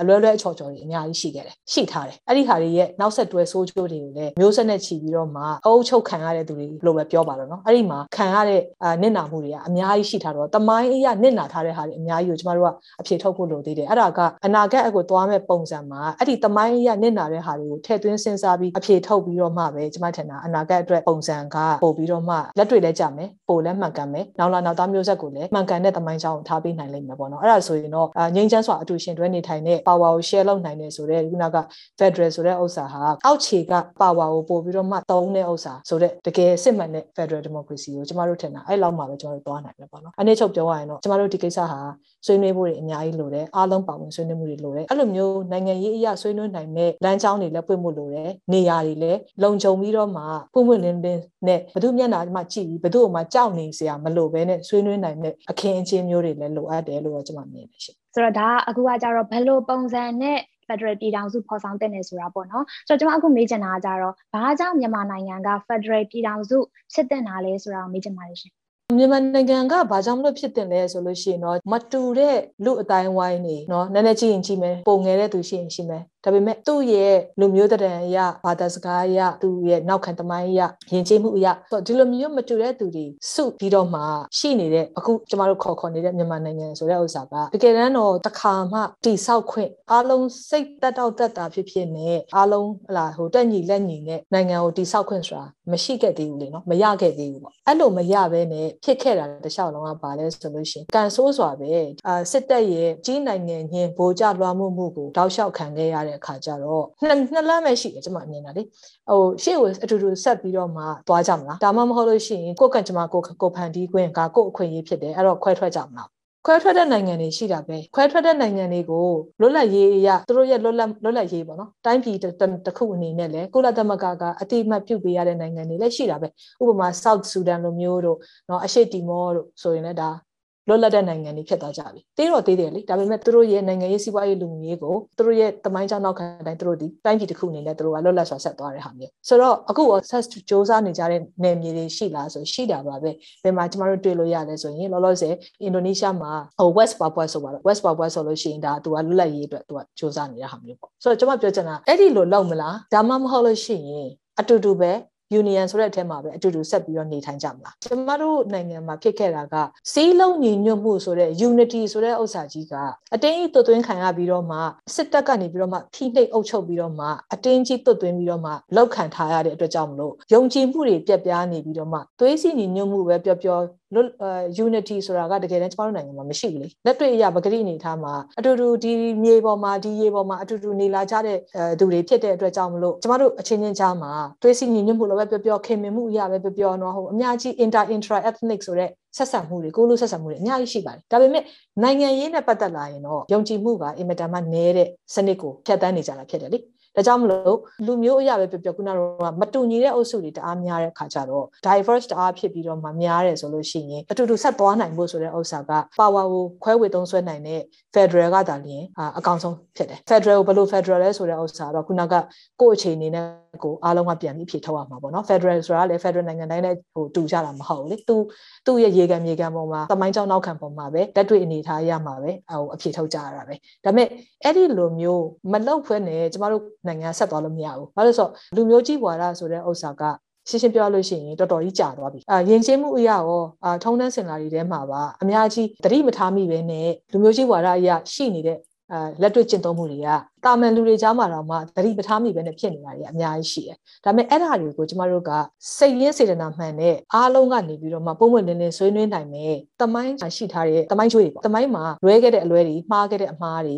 အလွဲလွဲအချော်ချော်တွေအများကြီးရှိခဲ့တယ်ရှိထားတယ်အဲ့ဒီဟာတွေရဲ့နောက်ဆက်တွဲဆိုးကျိုးတွေကိုလည်းမျိုးဆက်နဲ့ချီပြီးတော့မှအုပ်ချုပ်ခံရတဲ့သူတွေလို့ပဲပြောပါတော့နော်အဲ့ဒီမှာခံရတဲ့နစ်နာမှုတွေကအများကြီးရှိထားတော့တမိုင်းအရာနစ်နာထားတဲ့ဟာတွေအများကြီးကိုကျမတို့ကအဖြေထုတ်ဖို့လိုသေးတယ်အဲ့ဒါကအနာဂတ်အကိုသွားမဲ့ပုံစံမှာအဲ့ဒီတမိုင်းအရာနစ်နာတဲ့ဟာတွေကိုထည့်သွင်းစဉ်းစားပြီးအဖြေထုတ်ပြီးတော့မှပဲကျမထင်တာအနာဂတ်အတွက်ပုံစံကပို့ပြီးတော့မှလက်တွေ့လဲကြမယ်ပို့လဲမှန်ကန်မယ်နောက်လာနောက်သားမျိုးဆက်ကိုလည်းမှန်ကန်တဲ့တမိုင်းကြောင်းကိုထားပေးနိုင်လိမ့်မယ်ပေါ့နော်အဲ့ဒါဆိုရင်တော့ငြိမ်းချမ်းစွာအတူရှင်တွဲနေထိုင်တဲ့ power ကို share လုပ်နိုင်တယ်ဆိုတော့ခုနက Federal ဆိုတဲ့ဥစ္စာဟာအောက်ခြေက power ကိုပို့ပြီးတော့မှသုံးတဲ့ဥစ္စာဆိုတော့တကယ်စစ်မှန်တဲ့ Federal Democracy ကိုကျမတို့ထင်တာအဲ့လောက်မှပဲကျမတို့သွားနိုင်တယ်ပေါ့နော်အနည်းချုပ်ပြောရရင်တော့ကျမတို့ဒီကိစ္စဟာဆွေးနွေးဖို့တွေအများကြီးလိုတယ်အားလုံးပါဝင်ဆွေးနွေးမှုတွေလိုတယ်အဲ့လိုမျိုးနိုင်ငံရေးအရာဆွေးနွေးနိုင်တဲ့လမ်းကြောင်းတွေလည်းပွင့်မှုလိုတယ်နေရာတွေလည်းလုံခြုံပြီးတော့မှပွင့်ပွင့်လင်းလင်းနဲ့ဘယ်သူမျက်နှာမှကြည့်ပြီးဘယ်သူ့မှကြောက်နေစရာမလိုဘဲနဲ့ဆွေးနွေးနိုင်တဲ့အခင်းအကျင်းမျိုးတွေလည်းလိုအပ်တယ်လို့ကျွန်မမြင်တယ်ရှင် ဆိုတော့ဒါအခုကကြတော့ဘယ်လိုပုံစံနဲ့ Federal ပြည်ထောင်စုဖော်ဆောင်တဲ့နေဆိုတာပေါ့နော်ဆိုတော့ကျွန်မအခုမေးချင်တာကကြတော့ဘာကြောင့်မြန်မာနိုင်ငံက Federal ပြည်ထောင်စုဖြစ်တဲ့နာလဲဆိုတာကိုမေးချင်ပါတယ်ရှင် မြန်မာနိုင်ငံကဘာကြောင့်မလို့ဖြစ်တင်လဲဆိုလို့ရှိရင်တော့မတူတဲ့လူအတိုင်းဝိုင်းနေနော်နည်းနည်းကြည့်ရင်ကြည့်မယ်ပုံငယ်တဲ့သူရှိရင်ရှိမယ်ဒါပေမဲ့သူ့ရဲ့လူမျိုးတရံအရဘာသာစကားအရသူ့ရဲ့နောက်ခံတမိုင်းအရယဉ်ကျေးမှုအရဆိုဒီလိုမျိုးမတူတဲ့သူတွေစုပြီးတော့မှရှိနေတဲ့အခုကျမတို့ခေါ်ခေါ်နေတဲ့မြန်မာနိုင်ငံဆိုတဲ့ဥစ္စာကတကယ်တမ်းတော့တစ်ခါမှတိဆောက်ခွင့်အားလုံးစိတ်တက်တော့တက်တာဖြစ်ဖြစ်နဲ့အားလုံးဟလာဟိုတက်ညီလက်ညီနဲ့နိုင်ငံကိုတိဆောက်ခွင့်ဆိုတာ မရှိခဲ့သေးဘူးလေနော်မရခဲ့သေးဘူးပေါ့အဲ့လိုမရဘဲနဲ့ဖြစ်ခဲ့တာတခြားလုံးကပါလဲဆိုလို့ရှိရင်ကန်ဆိုးစွာပဲအာစစ်တပ်ရဲ့ကြီးနိုင်ငံညင်ဗိုလ်ကြလွှမ်းမှုမှုကိုတောက်လျှောက်ခံခဲ့ရတဲ့အခါကျတော့နှစ်နှစ်လမ်းပဲရှိတယ်ကျွန်မမြင်တာလေဟိုရှေ့ကိုအတူတူဆက်ပြီးတော့မှသွားကြမလားဒါမှမဟုတ်လို့ရှိရင်ကိုယ့်ကံကျွန်မကိုကိုဖန်တီးခွင့်ကကိုယ့်အခွင့်အရေးဖြစ်တယ်အဲ့တော့ခွဲထွက်ကြမလား ခွဲထွက်တဲ့နိုင်ငံတွေရှိတာပဲခွဲထွက်တဲ့နိုင်ငံတွေကိုလွတ်လပ်ရေးအရသူတို့ရဲ့လွတ်လပ်လွတ်လပ်ရေးပေါ့နော်တိုင်းပြည်တစ်ခုအနေနဲ့လည်းကုလသမဂ္ဂကအတိအမှတ်ပြုပေးရတဲ့နိုင်ငံတွေလည်းရှိတာပဲဥပမာ South Sudan လိုမျိုးတို့နော်အရှေ့တီမောတို့ဆိုရင်လည်းဒါ လွတ်လပ်တဲ့နိုင်ငံတွေဖြစ်သွားကြပြီတေးတော့တေးတယ်လေဒါပေမဲ့သူတို့ရဲ့နိုင်ငံရေးစီးပွားရေးလူမှုရေးကိုသူတို့ရဲ့တမိုင်းကြောင်းနောက်ခံတိုင်းသူတို့ဒီတိုင်းပြည်တစ်ခုအနေနဲ့သူတို့ကလွတ်လပ်စွာဆက်သွားတဲ့ဟာမျိုးဆိုတော့အခု access စ조사နေကြတဲ့နယ်မြေတွေရှိလားဆိုရှိတာပါပဲဘယ်မှာကျမတို့တွေ့လို့ရလဲဆိုရင်လောလောဆယ်အင်ဒိုနီးရှားမှာဟို West Papua ဆိုပါတော့ West Papua ဆိုလို့ရှိရင်ဒါသူကလွတ်လပ်ရေးအတွက်သူက조사နေတဲ့ဟာမျိုးပေါ့ဆိုတော့ကျွန်မပြောချင်တာအဲ့ဒီလိုလောက်မလားဒါမှမဟုတ်လို့ရှိရင်အတူတူပဲ union ဆိုတဲ့အထက်မှာပဲအတူတူဆက်ပြီးတော့နေထိုင်ကြမလားကျမတို့နိုင်ငံမှာဖြစ်ခဲ့တာကစီးလုံးညီညွတ်မှုဆိုတဲ့ unity ဆိုတဲ့ဥစ္စာကြီးကအတင်းကြီးသွတ်သွင်းခံရပြီးတော့မှစစ်တပ်ကနေပြီးတော့မှဖိနှိပ်အုပ်ချုပ်ပြီးတော့မှအတင်းကြီးသွတ်သွင်းပြီးတော့မှလောက်ခံထားရတဲ့အတွက်ကြောင့်မလို့ယုံကြည်မှုတွေပြက်ပြားနေပြီးတော့မှသွေးစီညီညွတ်မှုပဲပျော်ပျော်လွတ် unity ဆိုတာကတကယ်တမ်းကျမတို့နိုင်ငံမှာမရှိဘူးလေလက်တွေ့အရာပဂရိအနေထားမှာအတူတူဒီမြေပေါ်မှာဒီရေပေါ်မှာအတူတူနေလာကြတဲ့သူတွေဖြစ်တဲ့အတွက်ကြောင့်မလို့ကျမတို့အချင်းချင်းကြားမှာသွေးစီညီညွတ်မှုလည်းပဲပြောပြောခင်မင်မှုအရာပဲပြောပြောတော့ဟိုအများကြီး inter intra ethnic ဆိုတဲ့ဆက်ဆံမှုတွေကိုလိုဆက်ဆံမှုတွေအများကြီးရှိပါတယ်ဒါပေမဲ့နိုင်ငံရေးနဲ့ပတ်သက်လာရင်တော့ယုံကြည်မှုကအင်မတန်မှနည်းတဲ့စနစ်ကိုဖျက်ဆီးနေကြတာဖြစ်တယ်လေ ဒါကြောင့်မလို့လူမျိုးအရာပဲပြောပြောခုနကတော့မတူညီတဲ့အုပ်စုတွေတအားများတဲ့ခါကျတော့ diverse တအားဖြစ်ပြီးတော့မှများတယ်ဆိုလို့ရှိရင်အတူတူဆက်သွားနိုင်ဖို့ဆိုတဲ့ဥစ္စာက power ကိုခွဲဝေသုံးစွဲနိုင်တဲ့ federal ကသာလျှင်အကောင်ဆုံးဖြစ်တယ် federal ကိုဘယ်လို federal လဲဆိုတဲ့ဥစ္စာတော့ခုနကကိုယ့်အခြေအနေနဲ့ကိုအားလုံးကပြန်ပြီးဖြေထုတ်ရမှာပေါ့နော် federal ဆိုတာလည်း federal နိုင်ငံတိုင်းနဲ့ဟိုတူကြတာမဟုတ်ဘူးလေသူသူ့ရဲ့ရေကန်မြေကန်ပေါ်မှာသမိုင်းကြောင်းနောက်ခံပေါ်မှာပဲလက်တွေ့အနေထားရမှာပဲဟိုအဖြေထုတ်ကြရတာပဲဒါပေမဲ့အဲ့ဒီလိုမျိုးမလောက်ဖွဲနဲ့ကျမတို့နိုင်ငံဆက်သွားလို့မရဘူးဘာလို့ဆိုလူမျိုးကြီးဘွာရဆိုတဲ့ဥစ္စာကရှင်းရှင်းပြောလို့ရှိရင်တော်တော်ကြီးကြာသွားပြီအာယဉ်ကျေးမှုအရာရောအာထုံးတန်းစင်လာတွေထဲမှာပါအများကြီးတတိမထားမိပဲနဲ့လူမျိုးကြီးဘွာရအရာရှိနေတဲ့ အဲလက်တွေ့ကျင့်သုံးမှုတွေကတာမန်လူတွေကြားမှာတော့မှသတိပထားမိပဲနဲ့ဖြစ်နေတာတွေအများကြီးရှိတယ်။ဒါပေမဲ့အဲ့ဒါတွေကိုကျမတို့ကစိတ်ရင်းစေတနာမှန်နဲ့အားလုံးကနေပြီးတော့မှပုံမှန်လင်းလင်းဆွေးနွေးနိုင်မယ်။တမိုင်းရှိထားတဲ့တမိုင်းကျွေးတွေပေါ့။တမိုင်းမှာလွဲခဲ့တဲ့အလွဲတွေမှားခဲ့တဲ့အမှားတွေ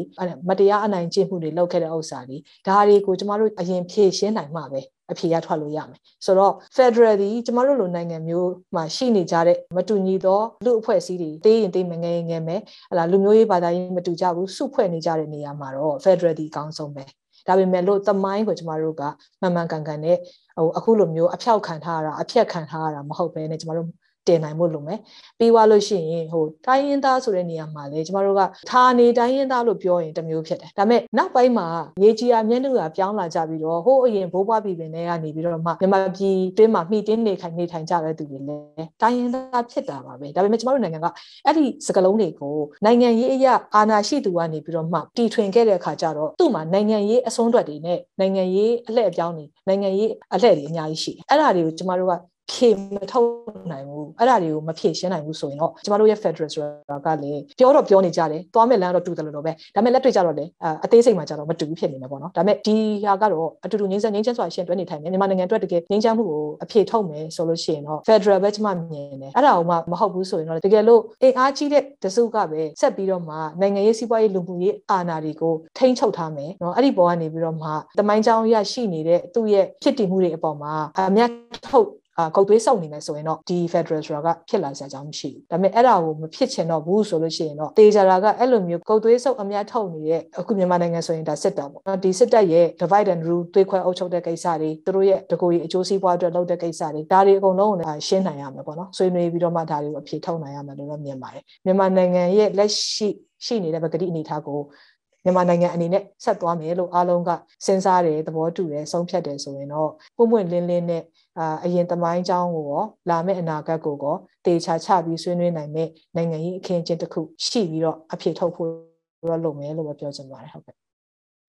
မတရားအနိုင်ကျင့်မှုတွေလုပ်ခဲ့တဲ့ဥစ္စာတွေဒါတွေကိုကျမတို့အရင်ဖြေရှင်းနိုင်မှပဲ အဖြေရထွက်လို့ရမယ်ဆိုတော့ Federal ဒီကျမတို့လိုနိုင်ငံမျိုးမှာရှိနေကြတဲ့မတူညီသောလူအဖွဲ့အစည်းတွေတေးရင်တေးမငယ်ငယ်မယ်ဟလာလူမျိုးရေးဘာသာရေးမတူကြဘူးစုဖွဲ့နေကြတဲ့နေရာမှာတော့ Federal ဒီအကောင်းဆုံးပဲဒါပေမဲ့လို့သမိုင်းကိုကျမတို့ကမှန်မှန်ကန်ကန်နဲ့ဟိုအခုလိုမျိုးအဖြောက်ခံထားရတာအဖြက်ခံထားရတာမဟုတ်ဘဲနဲ့ကျမတို့ တတင်နိုင်ဖို့လိုမယ်ပြီးသွားလို့ရှိရင်ဟိုတိုင်းရင်းသားဆိုတဲ့နေရာမှာလေကျမတို့ကဌာနေတိုင်းရင်းသားလို့ပြောရင်တစ်မျိုးဖြစ်တယ်ဒါပေမဲ့နောက်ပိုင်းမှာရေကြီးအမျက်နှာကပြောင်းလာကြပြီးတော့ဟိုအရင်ဘိုးဘွားပြည်ပင်တွေကနေပြီးတော့မှမြန်မာပြည်တွင်းမှာမှီတင်းနေခိုင်နေထိုင်ကြတဲ့သူတွေလည်းတိုင်းရင်းသားဖြစ်တာပါပဲဒါပေမဲ့ကျမတို့နိုင်ငံကအဲ့ဒီစကလုံးတွေကိုနိုင်ငံရေးအရာအာဏာရှိသူကနေပြီးတော့မှတီထွင်ခဲ့တဲ့အခါကျတော့သူ့မှာနိုင်ငံရေးအဆုံးထွက်တွေနဲ့နိုင်ငံရေးအလှည့်အပြောင်းတွေနိုင်ငံရေးအလှည့်တွေအများကြီးရှိတယ်အဲ့ဒါတွေကိုကျမတို့က ဖြေမထုတ်နိုင်ဘူးအဲ့ဒါတွေကိုမဖြေရှင်းနိုင်ဘူးဆိုရင်တော့ကျမတို့ရဲ့ Federal ဆိုတာကလည်းပြောတော့ပြောနေကြတယ်သွားမဲ့လမ်းတော့တူတယ်လို့တော့ပဲဒါပေမဲ့လက်တွေ့ကြတော့လေအသေးစိတ်မှကြတော့မတူဘူးဖြစ်နေမှာပေါ့နော်ဒါပေမဲ့ဒီဟာကတော့အတူတူငင်းဆက်ငင်းချက်ဆိုတာရှင်တွဲနေထိုင်မယ်မြန်မာနိုင်ငံအတွက်တကယ်ငင်းချမ်းမှုကိုအဖြေထုတ်မယ်ဆိုလို့ရှိရင်တော့ Federal ပဲကျမမြင်တယ်အဲ့ဒါကိုမှမဟုတ်ဘူးဆိုရင်တော့တကယ်လို့အင်အားကြီးတဲ့တစုကပဲဆက်ပြီးတော့မှနိုင်ငံရေးစီးပွားရေးလူမှုရေးအာဏာတွေကိုထိန်းချုပ်ထားမယ်နော်အဲ့ဒီပေါ်ကနေပြီးတော့မှတမိုင်းကြောင်းရရှိနေတဲ့သူ့ရဲ့ဖြစ်တည်မှုတွေအပေါ်မှာအမြတ်ထုတ်အာ ကုတ်သွေးစုံနေမယ်ဆိုရင်တော့ဒီ Federal ဆိုတာကဖြစ်လာစရာအကြောင်းမရှိဘူးဒါပေမဲ့အဲ့ဒါကိုမဖြစ်ချင်တော့ဘူးဆိုလို့ရှိရင်တော့တေချာတာကအဲ့လိုမျိုးကုတ်သွေးစုံအများထုတ်နေတဲ့အခုမြန်မာနိုင်ငံဆိုရင်ဒါစစ်တပ်ပေါ့နော်ဒီစစ်တပ်ရဲ့ divide and rule သွေးခွဲအုပ်ချုပ်တဲ့ကိစ္စတွေသူတို့ရဲ့တကူကြီးအကျိုးစီးပွားအတွက်လုပ်တဲ့ကိစ္စတွေဒါတွေအကုန်လုံးကိုရှင်းနိုင်ရမယ်ပေါ့နော်ဆွေးနွေးပြီးတော့မှဒါတွေကိုအဖြေထုတ်နိုင်ရမယ်လို့တော့မြင်ပါတယ်မြန်မာနိုင်ငံရဲ့လက်ရှိရှိနေတဲ့ပကတိအနေအထားကို မြန်မာနိုင်ငံအနေနဲ့ဆက်သွားမယ်လို့အားလုံးကစဉ်းစားတယ်သဘောတူတယ်ဆုံးဖြတ်တယ်ဆိုရင်တော့ပုံမှန်လင်းလင်းနဲ့အာအရင်သမိုင်းကြောင်းကိုရောလာမယ့်အနာဂတ်ကိုရောတေချာချပြီးဆွေးနွေးနိုင်မယ့်နိုင်ငံရေးအခင်းအကျင်းတစ်ခုရှိပြီးတော့အပြေထုတ်ဖို့တော့လုပ်မယ်လို့ပဲပြောချင်ပါတယ်ဟုတ်ကဲ့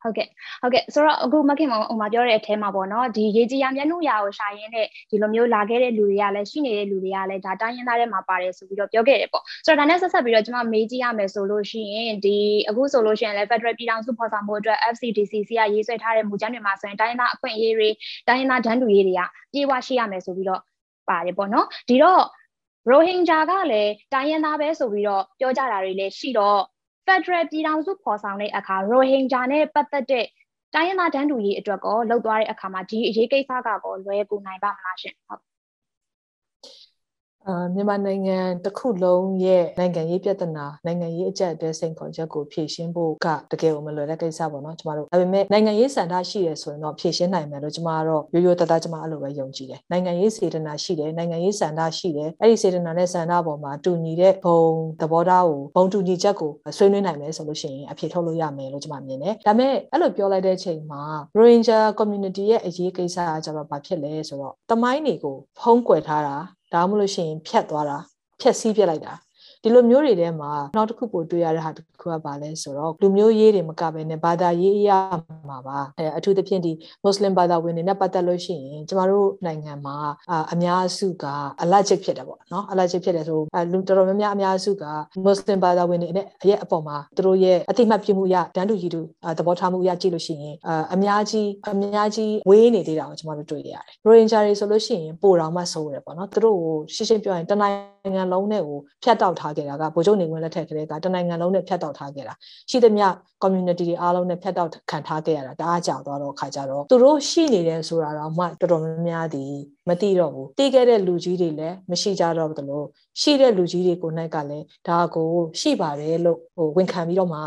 ဟုတ်ကဲ့ဟုတ်ကဲ့ဆိုတော့အခုမခင်မောင်ဟိုမှာပြောတဲ့အထဲမှာပေါ့နော်ဒီရေကြီးရမျက်နှာရာကိုရှာရင်းနဲ့ဒီလိုမျိုးလာခဲ့တဲ့လူတွေကလည်းရှိနေတဲ့လူတွေကလည်းဒါတိုင်းရင်းသားတွေမှာပါတယ်ဆိုပြီးတော့ပြောခဲ့တယ်ပေါ့ဆိုတော့ဒါနဲ့ဆက်ဆက်ပြီးတော့ကျွန်မမေးကြည့်ရမယ်ဆိုလို့ရှိရင်ဒီအခုဆိုလို့ရှိရင်လည်း Federal ပြည်ထောင်စုဖော်ဆောင်မှုအတွက် FCDCC ကရေးဆွဲထားတဲ့မူကြမ်းတွေမှာဆိုရင်တိုင်းရင်းသားအခွင့်အရေးတွေတိုင်းရင်းသားဒန်းတူရေးတွေကပြေဝရှိရမယ်ဆိုပြီးတော့ပါတယ်ပေါ့နော်ဒီတော့ရိုဟင်ဂျာကလည်းတိုင်းရင်းသားပဲဆိုပြီးတော့ပြောကြတာတွေလည်းရှိတော့ Federal ပြည်ထောင်စုဖော်ဆောင်တဲ့အခါ Rohingya နဲ့ပတ်သက်တဲ့တိုင်းရင်းသားတန်းတူရေးအတွက်ကောလှုပ်သွားတဲ့အခါမှာဒီအရေးကိစ္စကကောလွယ်ကူနိုင်ပါမလားရှင်ဟုတ် အာမြန်မာနိုင်ငံတစ်ခုလုံးရဲ့နိုင်ငံရေးပြဿနာနိုင်ငံရေးအကြက်အတဲစိန်ခေါ်ချက်ကိုဖြေရှင်းဖို့ကတကယ်ကိုမလွယ်တဲ့ကိစ္စပေါ့နော်ကျမတို့ဒါပေမဲ့နိုင်ငံရေးစံထားရှိရဆိုရင်တော့ဖြေရှင်းနိုင်မယ်လို့ကျမကတော့ရိုးရိုးတသားကျမအဲ့လိုပဲယုံကြည်တယ်နိုင်ငံရေးစေတနာရှိတယ်နိုင်ငံရေးစံထားရှိတယ်အဲ့ဒီစေတနာနဲ့စံထားပေါ်မှာတူညီတဲ့ဘုံသဘောထားကိုဘုံတူညီချက်ကိုဆွေးနွေးနိုင်မယ်ဆိုလို့ရှိရင်အဖြေထုတ်လို့ရမယ်လို့ကျမမြင်တယ်ဒါပေမဲ့အဲ့လိုပြောလိုက်တဲ့ချိန်မှာ Ranger community ရဲ့အရေးကိစ္စကကျတော့ဘာဖြစ်လဲဆိုတော့တမိုင်းတွေကိုဖုံးကွယ်ထားတာ ဒါမှမဟုတ်လို့ရှိရင်ဖြတ်သွားတာဖြတ်စည်းပြလိုက်တာ ဒီလိုမျိုးတွေထဲမှာနောက်တစ်ခုပိုတွေ့ရတဲ့ဟာတစ်ခုကပါလဲဆိုတော့လူမျိုးရေးတွေမကဘဲနဲ့ဘာသာရေးအရာမှာပါအဲအထူးသဖြင့်ဒီမွတ်စလင်ဘာသာဝင်တွေနဲ့ပတ်သက်လို့ရှိရင်ကျမတို့နိုင်ငံမှာအများစုကအလတ်ချစ်ဖြစ်တယ်ပေါ့နော်အလတ်ချစ်ဖြစ်တယ်ဆိုလူတော်တော်များများအများစုကမွတ်စလင်ဘာသာဝင်တွေနဲ့အရက်အပေါ်မှာသူတို့ရဲ့အတိမတ်ပြုမှုရတန်းတူကြီးတူသဘောထားမှုရကြည့်လို့ရှိရင်အများကြီးအများကြီးဝေးနေသေးတာကိုကျမတို့တွေ့ရတယ်ရိုဟင်ဂျာတွေဆိုလို့ရှိရင်ပိုတော်မှဆိုးတယ်ပေါ့နော်သူတို့ကိုရှင်းရှင်းပြောရင်တနိုင်ငံလုံးနဲ့ကိုဖြတ်တောက်ထားခဲ့တာကဗိုလ်ချုပ်နေဝင်လက်ထက်ကလေးကတနိုင်ငံလုံးနဲ့ဖြတ်တောက်ထားခဲ့တာရှိသမျှ community တွေအားလုံးနဲ့ဖြတ်တောက်ခံထားခဲ့ရတာတအားကြောက်သွားတော့ခါကြတော့သူတို့ရှိနေတယ်ဆိုတာတော့မှတော်တော်များများဒီမသိတော့ဘူးတီးခဲ့တဲ့လူကြီးတွေလည်းမရှိကြတော့ဘူးလို့ရှိတဲ့လူကြီးတွေကိုနိုင်ကလည်းဒါကိုရှိပါတယ်လို့ဟိုဝန်ခံပြီးတော့မှ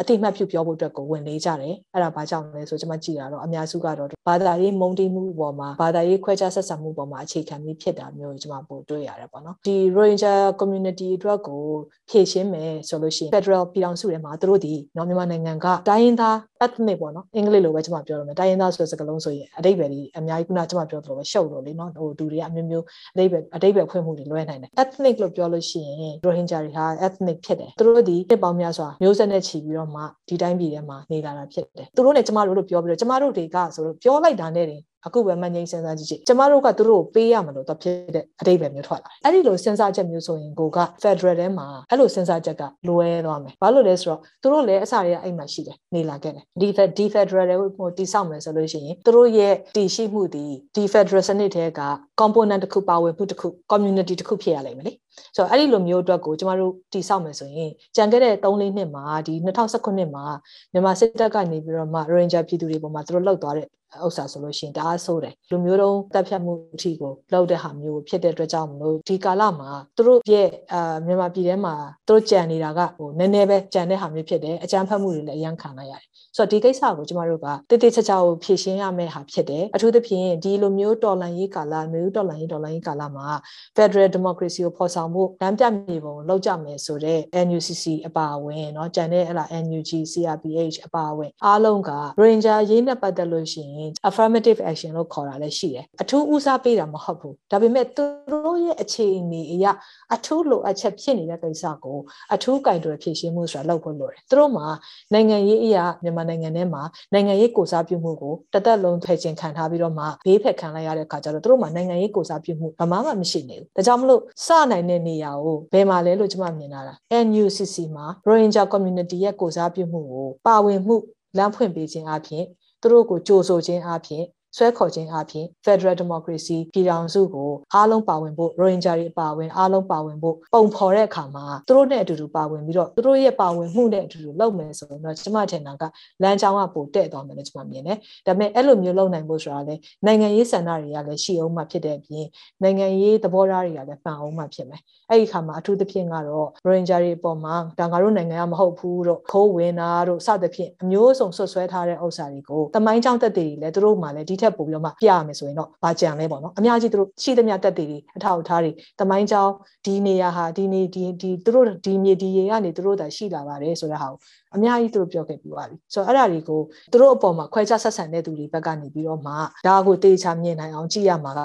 အတိမတ်ပြုပြောဖို့အတွက်ကိုဝင်လေးကြတယ်အဲ့ဒါဘာကြောင့်လဲဆိုကျွန်မကြည့်တာတော့အများစုကတော့ဘာသာရေးမုံတီးမှုပေါ်မှာဘာသာရေးခွဲခြားဆက်ဆံမှုပေါ်မှာအခြေခံပြီးဖြစ်တာမျိုးကျွန်မပို့တွေ့ရတယ်ပေါ့နော်ဒီ Ranger community အတွက်ကိုဖြည့်ရှင်းမယ်ဆိုလို့ရှိရင် Federal ပြည်ထောင်စုထဲမှာသူတို့ဒီနော်မြန်မာနိုင်ငံကတိုင်းရင်းသား ethnic ပေါ့နော်အင်္ဂလိပ်လိုပဲကျွန်မပြောရမယ်တိုင်းရင်းသားဆိုတဲ့စကားလုံးဆိုရင်အတိတ်ပဲဒီအများကြီးခုနကျွန်မပြောသလိုပဲရှုပ်လို့လေနော်ဟိုလူတွေကအမျိုးမျိုးအတိတ်ပဲအတိတ်ပဲဖွင့်မှုတွေလွဲနိုင်တယ် ethnic လို့ပြောလို့ရှိရင် Rohingya တွေဟာ ethnic ဖြစ်တယ်သူတို့ဒီနှစ်ပေါင်းများစွာမျိုးဆက်နဲ့ချီပြီးတော့မှဒီတိုင်းပြည်ထဲမှာနေလာတာဖြစ်တယ်သူတို့နဲ့ကျမတို့လို့ပြောပြီးတော့ကျမတို့တွေကဆိုလို့ပြောလိုက်တာနဲ့တင် အခုပဲမငိမ့်စဉ်းစားကြည့်ကြည့်ကျမတို့ကသူတို့ကိုပေးရမလို့တော့ဖြစ်တဲ့အတိတ်ပဲမျိုးထွက်လာအဲ့ဒီလိုစဉ်းစားချက်မျိုးဆိုရင်ကိုက Federal ထဲမှာအဲ့လိုစဉ်းစားချက်ကလွဲသွားမယ်ဘာလို့လဲဆိုတော့သူတို့လည်းအစတွေကအဲ့မှာရှိတယ်နေလာခဲ့တယ်ဒီ D Federal တွေကိုတိစောက်မယ်ဆိုလို့ရှိရင်သူတို့ရဲ့တည်ရှိမှုဒီ D Federal စနစ်ထဲက component တစ်ခုပါဝင်မှုတစ်ခု community တစ်ခုဖြစ်ရလိမ့်မယ်လေဆိုတော့အဲ့ဒီလိုမျိုးအတွက်ကိုကျမတို့တိစောက်မယ်ဆိုရင်ကြံခဲ့တဲ့3လေးနှစ်မှာဒီ2019မှာမြန်မာစစ်တပ်ကနေပြီးတော့မှ Ranger ပြည်သူတွေပေါ်မှာသူတို့လောက်သွားတဲ့ ဥစ္စာဆိုလို့ရှိရင်တအားဆိုးတယ်လူမျိုးတုံးတက်ဖြတ်မှုအထီကိုလောက်တဲ့ဟာမျိုးဖြစ်တဲ့အတွက်ကြောင့်မလို့ဒီကာလမှာသူတို့ရဲ့အာမြန်မာပြည်ထဲမှာသူတို့ကြံနေတာကဟိုနည်းနည်းပဲကြံတဲ့ဟာမျိုးဖြစ်တယ်အကြမ်းဖက်မှုတွေလည်းအရန်ခံလိုက်ရတယ်ဆိုတော့ဒီကိစ္စကိုကျမတို့ကတိတိကျကျကိုဖြေရှင်းရမယ့်ဟာဖြစ်တယ်အထူးသဖြင့်ဒီလိုမျိုးတော်လှန်ရေးကာလမျိုးတော်လှန်ရေးတော်လှန်ရေးကာလမှာ Federal Democracy ကိုဖော်ဆောင်ဖို့လမ်းပြမြေပုံလောက်ကြမယ်ဆိုတော့ NUCC အပါအဝင်เนาะကြံတဲ့ဟလာ NUG CRPH အပါအဝင်အားလုံးက Ranger ရေးနဲ့ပတ်သက်လို့ရှိရင် င် affirmative action လို့ခေါ်တာလည်းရှိတယ်အထူးဦးစားပေးတာမဟုတ်ဘူးဒါပေမဲ့သူတို့ရဲ့အခြေအနေအရအထူးလိုအပ်ချက်ဖြစ်နေတဲ့ကိစ္စကိုအထူးကင်တွယ်ဖြည့်ရှင်းမှုဆိုတာလုပ်ဖို့လိုတယ်သူတို့မှာနိုင်ငံရေးအရာမြန်မာနိုင်ငံထဲမှာနိုင်ငံရေးကိုစားပြုမှုကိုတသက်လုံးဖယ်ကျင်ခံထားပြီးတော့မှဘေးဖက်ခံလိုက်ရတဲ့အခါကျတော့သူတို့မှာနိုင်ငံရေးကိုစားပြုမှုဘာမှမရှိနေဘူးဒါကြောင့်မလို့စနိုင်တဲ့နေရာကိုဘယ်မှာလဲလို့ကျွန်မမြင်လာတာ NUCC မှာ Rohingya community ရဲ့ကိုစားပြုမှုကိုပါဝင်မှုလမ်းဖွင့်ပေးခြင်းအပြင် သူတို့ကိုကြိုဆိုခြင်းအပြင် ဆွဲခေါ်ခြင်းအပြင် Federal Democracy ပြည်ထောင်စုကိုအားလုံးပါဝင်ဖို့ Ranger တွေပါဝင်အားလုံးပါဝင်ဖို့ပုံဖော်တဲ့အခါမှာသူတို့နဲ့အတူတူပါဝင်ပြီးတော့သူတို့ရဲ့ပါဝင်မှုနဲ့အတူတူလုပ်မယ်ဆိုတော့ကျွန်မထင်တာကလမ်းကြောင်းကပိုတဲ့သွားမယ်လို့ကျွန်မမြင်တယ်။ဒါပေမဲ့အဲ့လိုမျိုးလုပ်နိုင်ဖို့ဆိုတာလေနိုင်ငံရေးစံနာတွေကလည်းရှိအောင်မှဖြစ်တဲ့အပြင်နိုင်ငံရေးသဘောထားတွေကလည်းပန်အောင်မှဖြစ်မယ်။အဲ့ဒီအခါမှာအထူးသဖြင့်ကတော့ Ranger တွေအပေါ်မှာဒါငါတို့နိုင်ငံကမဟုတ်ဘူးတို့ခိုးဝင်တာတို့စသဖြင့်အမျိုးစုံဆွဆွဲထားတဲ့ဥစ္စာတွေကိုတမိုင်းကြောင်းတက်တွေလည်းသူတို့မှလည်းဒီထက်ပိုပြီးတော့မှပြရမယ်ဆိုရင်တော့ဘာကြံလဲပေါ့နော်အများကြီးသူတို့ရှိသမျှတက်တွေအထောက်အထားတွေတမိုင်းကြောင်းဒီနေရာဟာဒီနေဒီဒီသူတို့ဒီမြေဒီရေကနေသူတို့သာရှိလာပါတယ်ဆိုတဲ့ဟာကိုအများကြီးသူတို့ပြောခဲ့ပြီးပါပြီဆိုတော့အဲ့ဒါတွေကိုသူတို့အပေါ်မှာခွဲခြားဆက်ဆံတဲ့သူတွေဘက်ကနေပြီးတော့မှဒါကိုတေချာမြင်နိုင်အောင်ကြည့်ရမှာက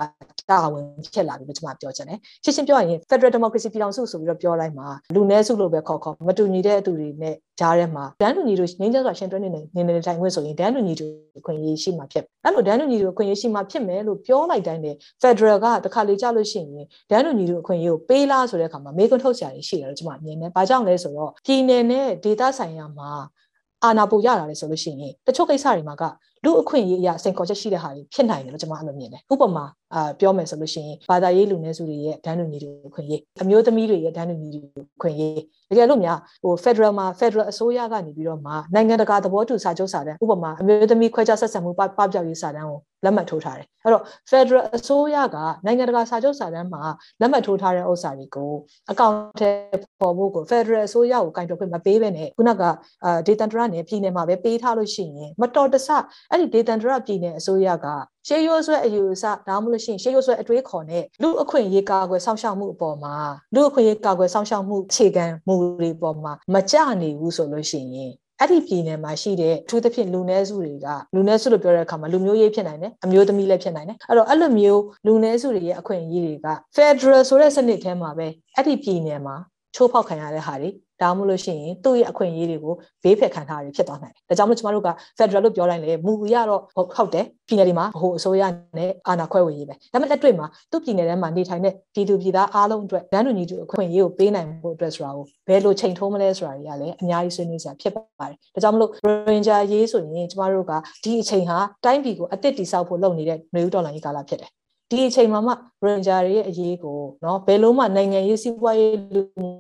တာဝန်ဖြစ်လာပြီလို့ကျွန်မပြောချင်တယ်ရှင်းရှင်းပြောရင် Federal Democracy ပြည်အောင်စုဆိုပြီးတော့ပြောလိုက်မှာလူနည်းစုလို့ပဲခေါ်ခေါ်မတူညီတဲ့အသူတွေနဲ့ ကြားထဲမှာဒန်းလူညီတို့ငင်းကြစွာရှင်တွဲနေနေနေတိုင်ခွင့်ဆိုရင်ဒန်းလူညီတို့အခွင့်အရေးရှိမှာဖြစ်အဲ့လိုဒန်းလူညီတို့အခွင့်အရေးရှိမှာဖြစ်မယ်လို့ပြောလိုက်တိုင်းနဲ့ Federal ကတခါလေကြလို့ရှိရင်ဒန်းလူညီတို့အခွင့်အရေးကိုပေးလားဆိုတဲ့အခါမှာမေးခွန်းထုတ်စရာရှိတယ်လို့ကျွန်မမြင်တယ်။ဘာကြောင့်လဲဆိုတော့ပြည်နယ်နဲ့ data ဆိုင်ရာမှာအာဏာပိုရတာလေဆိုလို့ရှိရင်တချို့ကိစ္စတွေမှာကလူအခွင့်အရေးအရာစိန်ခေါ်ချက်ရှိတဲ့ဟာတွေဖြစ်နိုင်တယ်လို့ကျွန်မအဲ့လိုမြင်တယ်ဥပမာအာပြောမယ်ဆိုလို့ရှိရင်ဘာသာရေးလူနည်းစုတွေရဲ့ဒန်းလူညီတွေခွင့်ရေးအမျိုးသမီးတွေရဲ့ဒန်းလူညီတွေခွင့်ရေးတကယ်လို့များဟို Federal မှာ Federal အစိုးရကနေပြီးတော့မှနိုင်ငံတကာသဘောတူစာချုပ်စာတမ်းဥပမာအမျိုးသမီးခွဲခြားဆက်ဆံမှုပပပြောက်ရေးစာတမ်းကိုလက်မှတ်ထိုးထားတယ်အဲ့တော့ Federal အစိုးရကနိုင်ငံတကာစာချုပ်စာတမ်းမှာလက်မှတ်ထိုးထားတဲ့ဥစ္စာတွေကိုအကောင့်ထဲပေါ်ဖို့ကို Federal အစိုးရကိုကင်တွယ်ခွင့်မပေးဘဲနဲ့ခုနကအာဒေသန္တရနဲ့ပြည်နယ်မှာပဲပေးထားလို့ရှိရင်မတော်တဆအဲ့ဒီဒေသန္တရပြည်နယ်အစိုးရကရှေးရိုးဆွဲအယူအဆဒါမှမဟုတ်ရှင်ရှေးရိုးဆွဲအတွေးခေါ်နဲ့လူအခွင့်အရေးကာကွယ်ဆောင်ရှောက်မှုအပေါ်မှာလူအခွင့်အရေးကာကွယ်ဆောင်ရှောက်မှုအခြေခံမှုတွေပေါ်မှာမကြနေဘူးဆိုလို့ရှိရင်အဲ့ဒီပြည်နယ်မှာရှိတဲ့ထူးသဖြင့်လူနည်းစုတွေကလူနည်းစုလို့ပြောတဲ့အခါမှာလူမျိုးရေးဖြစ်နိုင်တယ်အမျိုးသမီးလည်းဖြစ်နိုင်တယ်အဲ့တော့အဲ့လိုမျိုးလူနည်းစုတွေရဲ့အခွင့်အရေးတွေက Federal ဆိုတဲ့စနစ်ထဲမှာပဲအဲ့ဒီပြည်နယ်မှာချိုးဖောက်ခံရတဲ့ဟာတွေ ဒါမှမဟုတ်လို့ရှိရင်သူ့ရဲ့အခွင့်အရေးတွေကိုဘေးဖယ်ခံထားရဖြစ်သွားနိုင်တယ်။ဒါကြောင့်မို့ကျမတို့က Federal လို့ပြောလိုက်လေမူရတော့ဟုတ်တယ်ပြည်နယ်တွေမှာဟိုအစိုးရနဲ့အာဏာခွဲဝေရေးပဲ။ဒါပေမဲ့လက်တွေ့မှာသူ့ပြည်နယ်ထဲမှာနေထိုင်တဲ့ပြည်သူပြည်သားအားလုံးအတွက်ဒန်းတူညီတူအခွင့်အရေးကိုပေးနိုင်ဖို့အတွက်ဆိုတာကိုဘယ်လိုချိန်ထိုးမလဲဆိုတာတွေကလည်းအများကြီးဆွေးနွေးစရာဖြစ်ပါတယ်။ဒါကြောင့်မလို့ Ranger ရေးဆိုရင်ကျမတို့ကဒီအချိန်ဟာတိုင်းပြည်ကိုအသစ်တိဆောက်ဖို့လုပ်နေတဲ့ຫນွေဦးတော်လှန်ရေးကာလဖြစ်တယ်။ ဒီအချိန်မှာမှ ranger တွေရဲ့အရေးကိုเนาะဘယ်လုံးမှနိုင်ငံရေးစီးပွားရေးလူမှု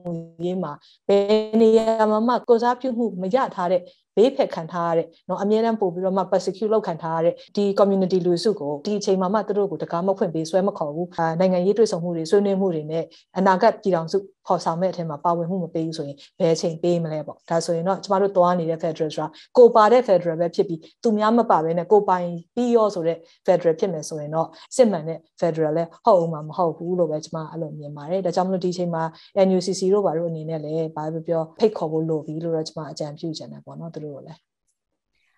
ရေးမှာဘယ်နေရာမှာမှကိုစားပြုမှုမရထားတဲ့ဘေးဖက်ခံထားရတဲ့เนาะအမြဲတမ်းပို့ပြီးတော့မှ persecute လုပ်ခံထားရတဲ့ဒီ community လူစုကိုဒီအချိန်မှာမှသူတို့ကိုတကားမဖွင့်ပေးဆွဲမခေါ်ဘူးအာနိုင်ငံရေးတွေ့ဆုံမှုတွေဆွေးနွေးမှုတွေနဲ့အနာဂတ်ပြည်တော်စု ဖော်ဆောင်မဲ့အထက်မှာပါဝင်မှုမပေးဘူးဆိုရင်ဘယ်အချိန်ပေးမလဲပေါ့ဒါဆိုရင်တော့ကျမတို့သွားနေတဲ့ Federal ဆိုတာကိုပါတဲ့ Federal ပဲဖြစ်ပြီးသူများမပါဘဲနဲ့ကိုပိုင်ပြီးရောဆိုတဲ့ Federal ဖြစ်မယ်ဆိုရင်တော့စစ်မှန်တဲ့ Federal လည်းဟုတ်အောင်မှာမဟုတ်ဘူးလို့ပဲကျမအဲ့လိုမြင်ပါတယ်ဒါကြောင့်မလို့ဒီအချိန်မှာ NUCC တို့ဘာလို့အနေနဲ့လည်းဘာပဲပြောဖိတ်ခေါ်ဖို့လိုပြီလို့တော့ကျမအကြံပြုချင်တယ်ပေါ့နော်သူတို့ကိုလည်း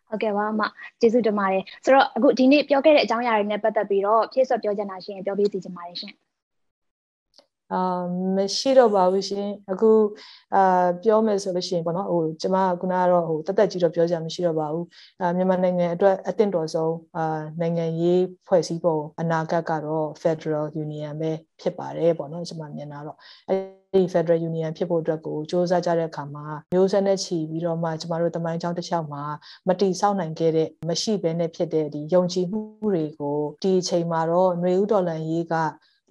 ဟုတ်ကဲ့ပါအမကျေးဇူးတင်ပါတယ်ဆိုတော့အခုဒီနေ့ပြောခဲ့တဲ့အကြောင်းအရာတွေနဲ့ပတ်သက်ပြီးတော့ဖြည့်ဆွတ်ပြောချင်တာရှင်ပြောပြစီချင်ပါတယ်ရှင် အာမရှိတော့ပါဘူးရှင်အခုအာပြောမယ်ဆိုလို့ရှိရင်ပေါ့နော်ဟိုကျမကခုနကတော့ဟိုတက်တက်ကြီးတော့ပြောကြမရှိတော့ပါဘူးအာမြန်မာနိုင်ငံအတွက်အသင့်တော်ဆုံးအာနိုင်ငံရေးဖွဲ့စည်းပုံအနာဂတ်ကတော့ Federal Union ပဲဖြစ်ပါတယ်ပေါ့နော်ကျမမြင်တာတော့အဲဒီ Federal Union ဖြစ်ဖို့အတွက်ကိုစ조사ကြတဲ့အခါမှာမျိုးဆက်နဲ့ချီပြီးတော့မှကျမတို့တမိုင်းကြောင်းတစ်လျှောက်မှာမတိဆောက်နိုင်ခဲ့တဲ့မရှိဘဲနဲ့ဖြစ်တဲ့ဒီယုံကြည်မှုတွေကိုဒီအချိန်မှာတော့ຫນွေဥတော်လန်ရေးက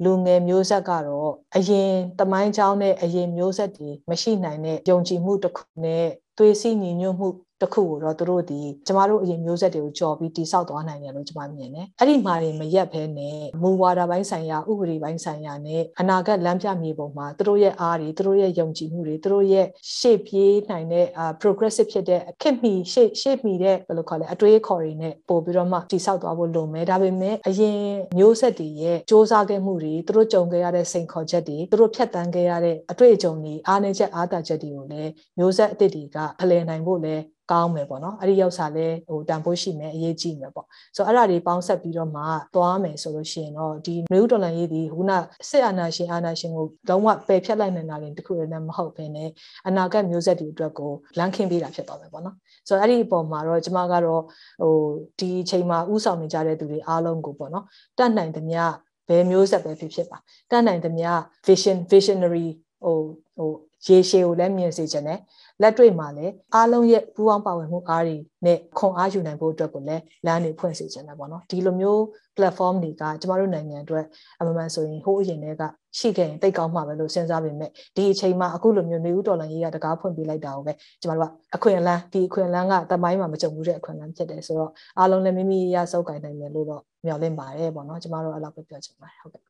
လူငယ်မျိုးဆက်ကတော့အရင်တမိုင်းချောင်းနဲ့အရင်မျိုးဆက်တွေမရှိနိုင်တဲ့ယုံကြည်မှုတစ်ခုနဲ့သွေးစည်းညီညွတ်မှု တစ်ခုကိုတော့သူတို့ဒီကျမတို့အရင်မျိုးဆက်တွေကိုကြော်ပြီးတိဆောက်သွားနိုင်တယ်လို့ကျမမြင်တယ်အဲ့ဒီမှာတွေမရက်ဘဲနဲ့မူဝါဒပိုင်းဆိုင်ရာဥပဒေပိုင်းဆိုင်ရာနဲ့အနာဂတ်လမ်းပြမြေပုံမှာသူတို့ရဲ့အားတွေသူတို့ရဲ့ယုံကြည်မှုတွေသူတို့ရဲ့ရှေ့ပြေးနိုင်တဲ့ progressive ဖြစ်တဲ့အခက်မီရှေ့ရှေ့မီတဲ့ဘယ်လိုခေါ်လဲအတွေးခေါ်တွေနဲ့ပို့ပြီးတော့မှတိဆောက်သွားဖို့လိုမယ်ဒါပေမဲ့အရင်မျိုးဆက်တွေရဲ့စ조사ခဲ့မှုတွေသူတို့ကြုံခဲ့ရတဲ့စိန်ခေါ်ချက်တွေသူတို့ဖြတ်တန်းခဲ့ရတဲ့အတွေ့အကြုံတွေအားနည်းချက်အားသာချက်တွေကိုလည်းမျိုးဆက်အသစ်တွေကဖလှယ်နိုင်ဖို့လည်းကောင်းမယ်ပေါ့နော်အဲ့ဒီရောက်စားလဲဟိုတန်ဖိုးရှိမယ်အရေးကြီးမယ်ပေါ့ဆိုတော့အဲ့ဒါတွေပေါင်းဆက်ပြီးတော့မှသွားမယ်ဆိုလို့ရှိရင်တော့ဒီမျိုးတော်လန်ရေးဒီခုနစစ်အာဏာရှင်အာဏာရှင်ကိုလုံးဝပယ်ဖြတ်လိုက်နိုင်တာလည်းတခုလည်းမဟုတ်ဘဲနဲ့အနာဂတ်မျိုးဆက်တွေအတွက်ကိုလမ်းခင်းပေးတာဖြစ်သွားမယ်ပေါ့နော်ဆိုတော့အဲ့ဒီအပေါ်မှာတော့ကျမကတော့ဟိုဒီအချိန်မှာဥဆောင်နေကြတဲ့သူတွေအားလုံးကိုပေါ့နော်တတ်နိုင်သမျှဘယ်မျိုးဆက်ပဲဖြစ်ဖြစ်ပါတတ်နိုင်သမျှ vision visionary ဟိုဟိုရေရှည်ကိုလည်းမြင်စေချင်တယ် လက်တွေ့မှာလည်းအားလုံးရဲ့ပူးပေါင်းပါဝင်မှုအားတွေနဲ့ခွန်အားယူနိုင်ဖို့အတွက်ကိုလည်းလမ်းတွေဖွင့်စေချင်တယ်ပေါ့နော်ဒီလိုမျိုး platform တွေကကျမတို့နိုင်ငံအတွက်အမှန်မှန်ဆိုရင်ဟိုးအရင်တည်းကရှိခဲ့ရင်တိတ်ကောင်းမှာပဲလို့စဉ်းစားပေမဲ့ဒီအချိန်မှာအခုလိုမျိုးနေဦးတော်လန်ရေးကတကားဖွင့်ပေးလိုက်တာကိုပဲကျမတို့ကအခွင့်အလမ်းဒီအခွင့်အလမ်းကတမိုင်းမှာမကြုံဘူးတဲ့အခွင့်အလမ်းဖြစ်တယ်ဆိုတော့အားလုံးလည်းမိမိရစောက်ကင်နိုင်မယ်လို့တော့မျှော်လင့်ပါတယ်ပေါ့နော်ကျမတို့အဲ့လောက်ပဲပြောချင်ပါတယ်ဟုတ်ကဲ့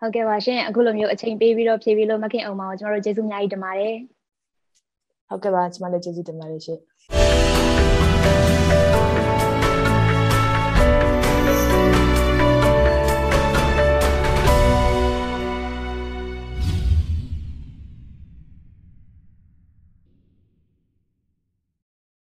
ဟုတ်ကဲ့ပါရှင်အခုလိုမျိုးအချိန်ပေးပြီးတော့ဖြည့်ပြီးလို့မခင်အောင်ပါကိုကျမတို့ကျေးဇူးအများကြီးတင်ပါတယ် ဟုတ်ကဲ့ပါကျမလည်းကျေးဇူးတင်ပါတယ်ရှင်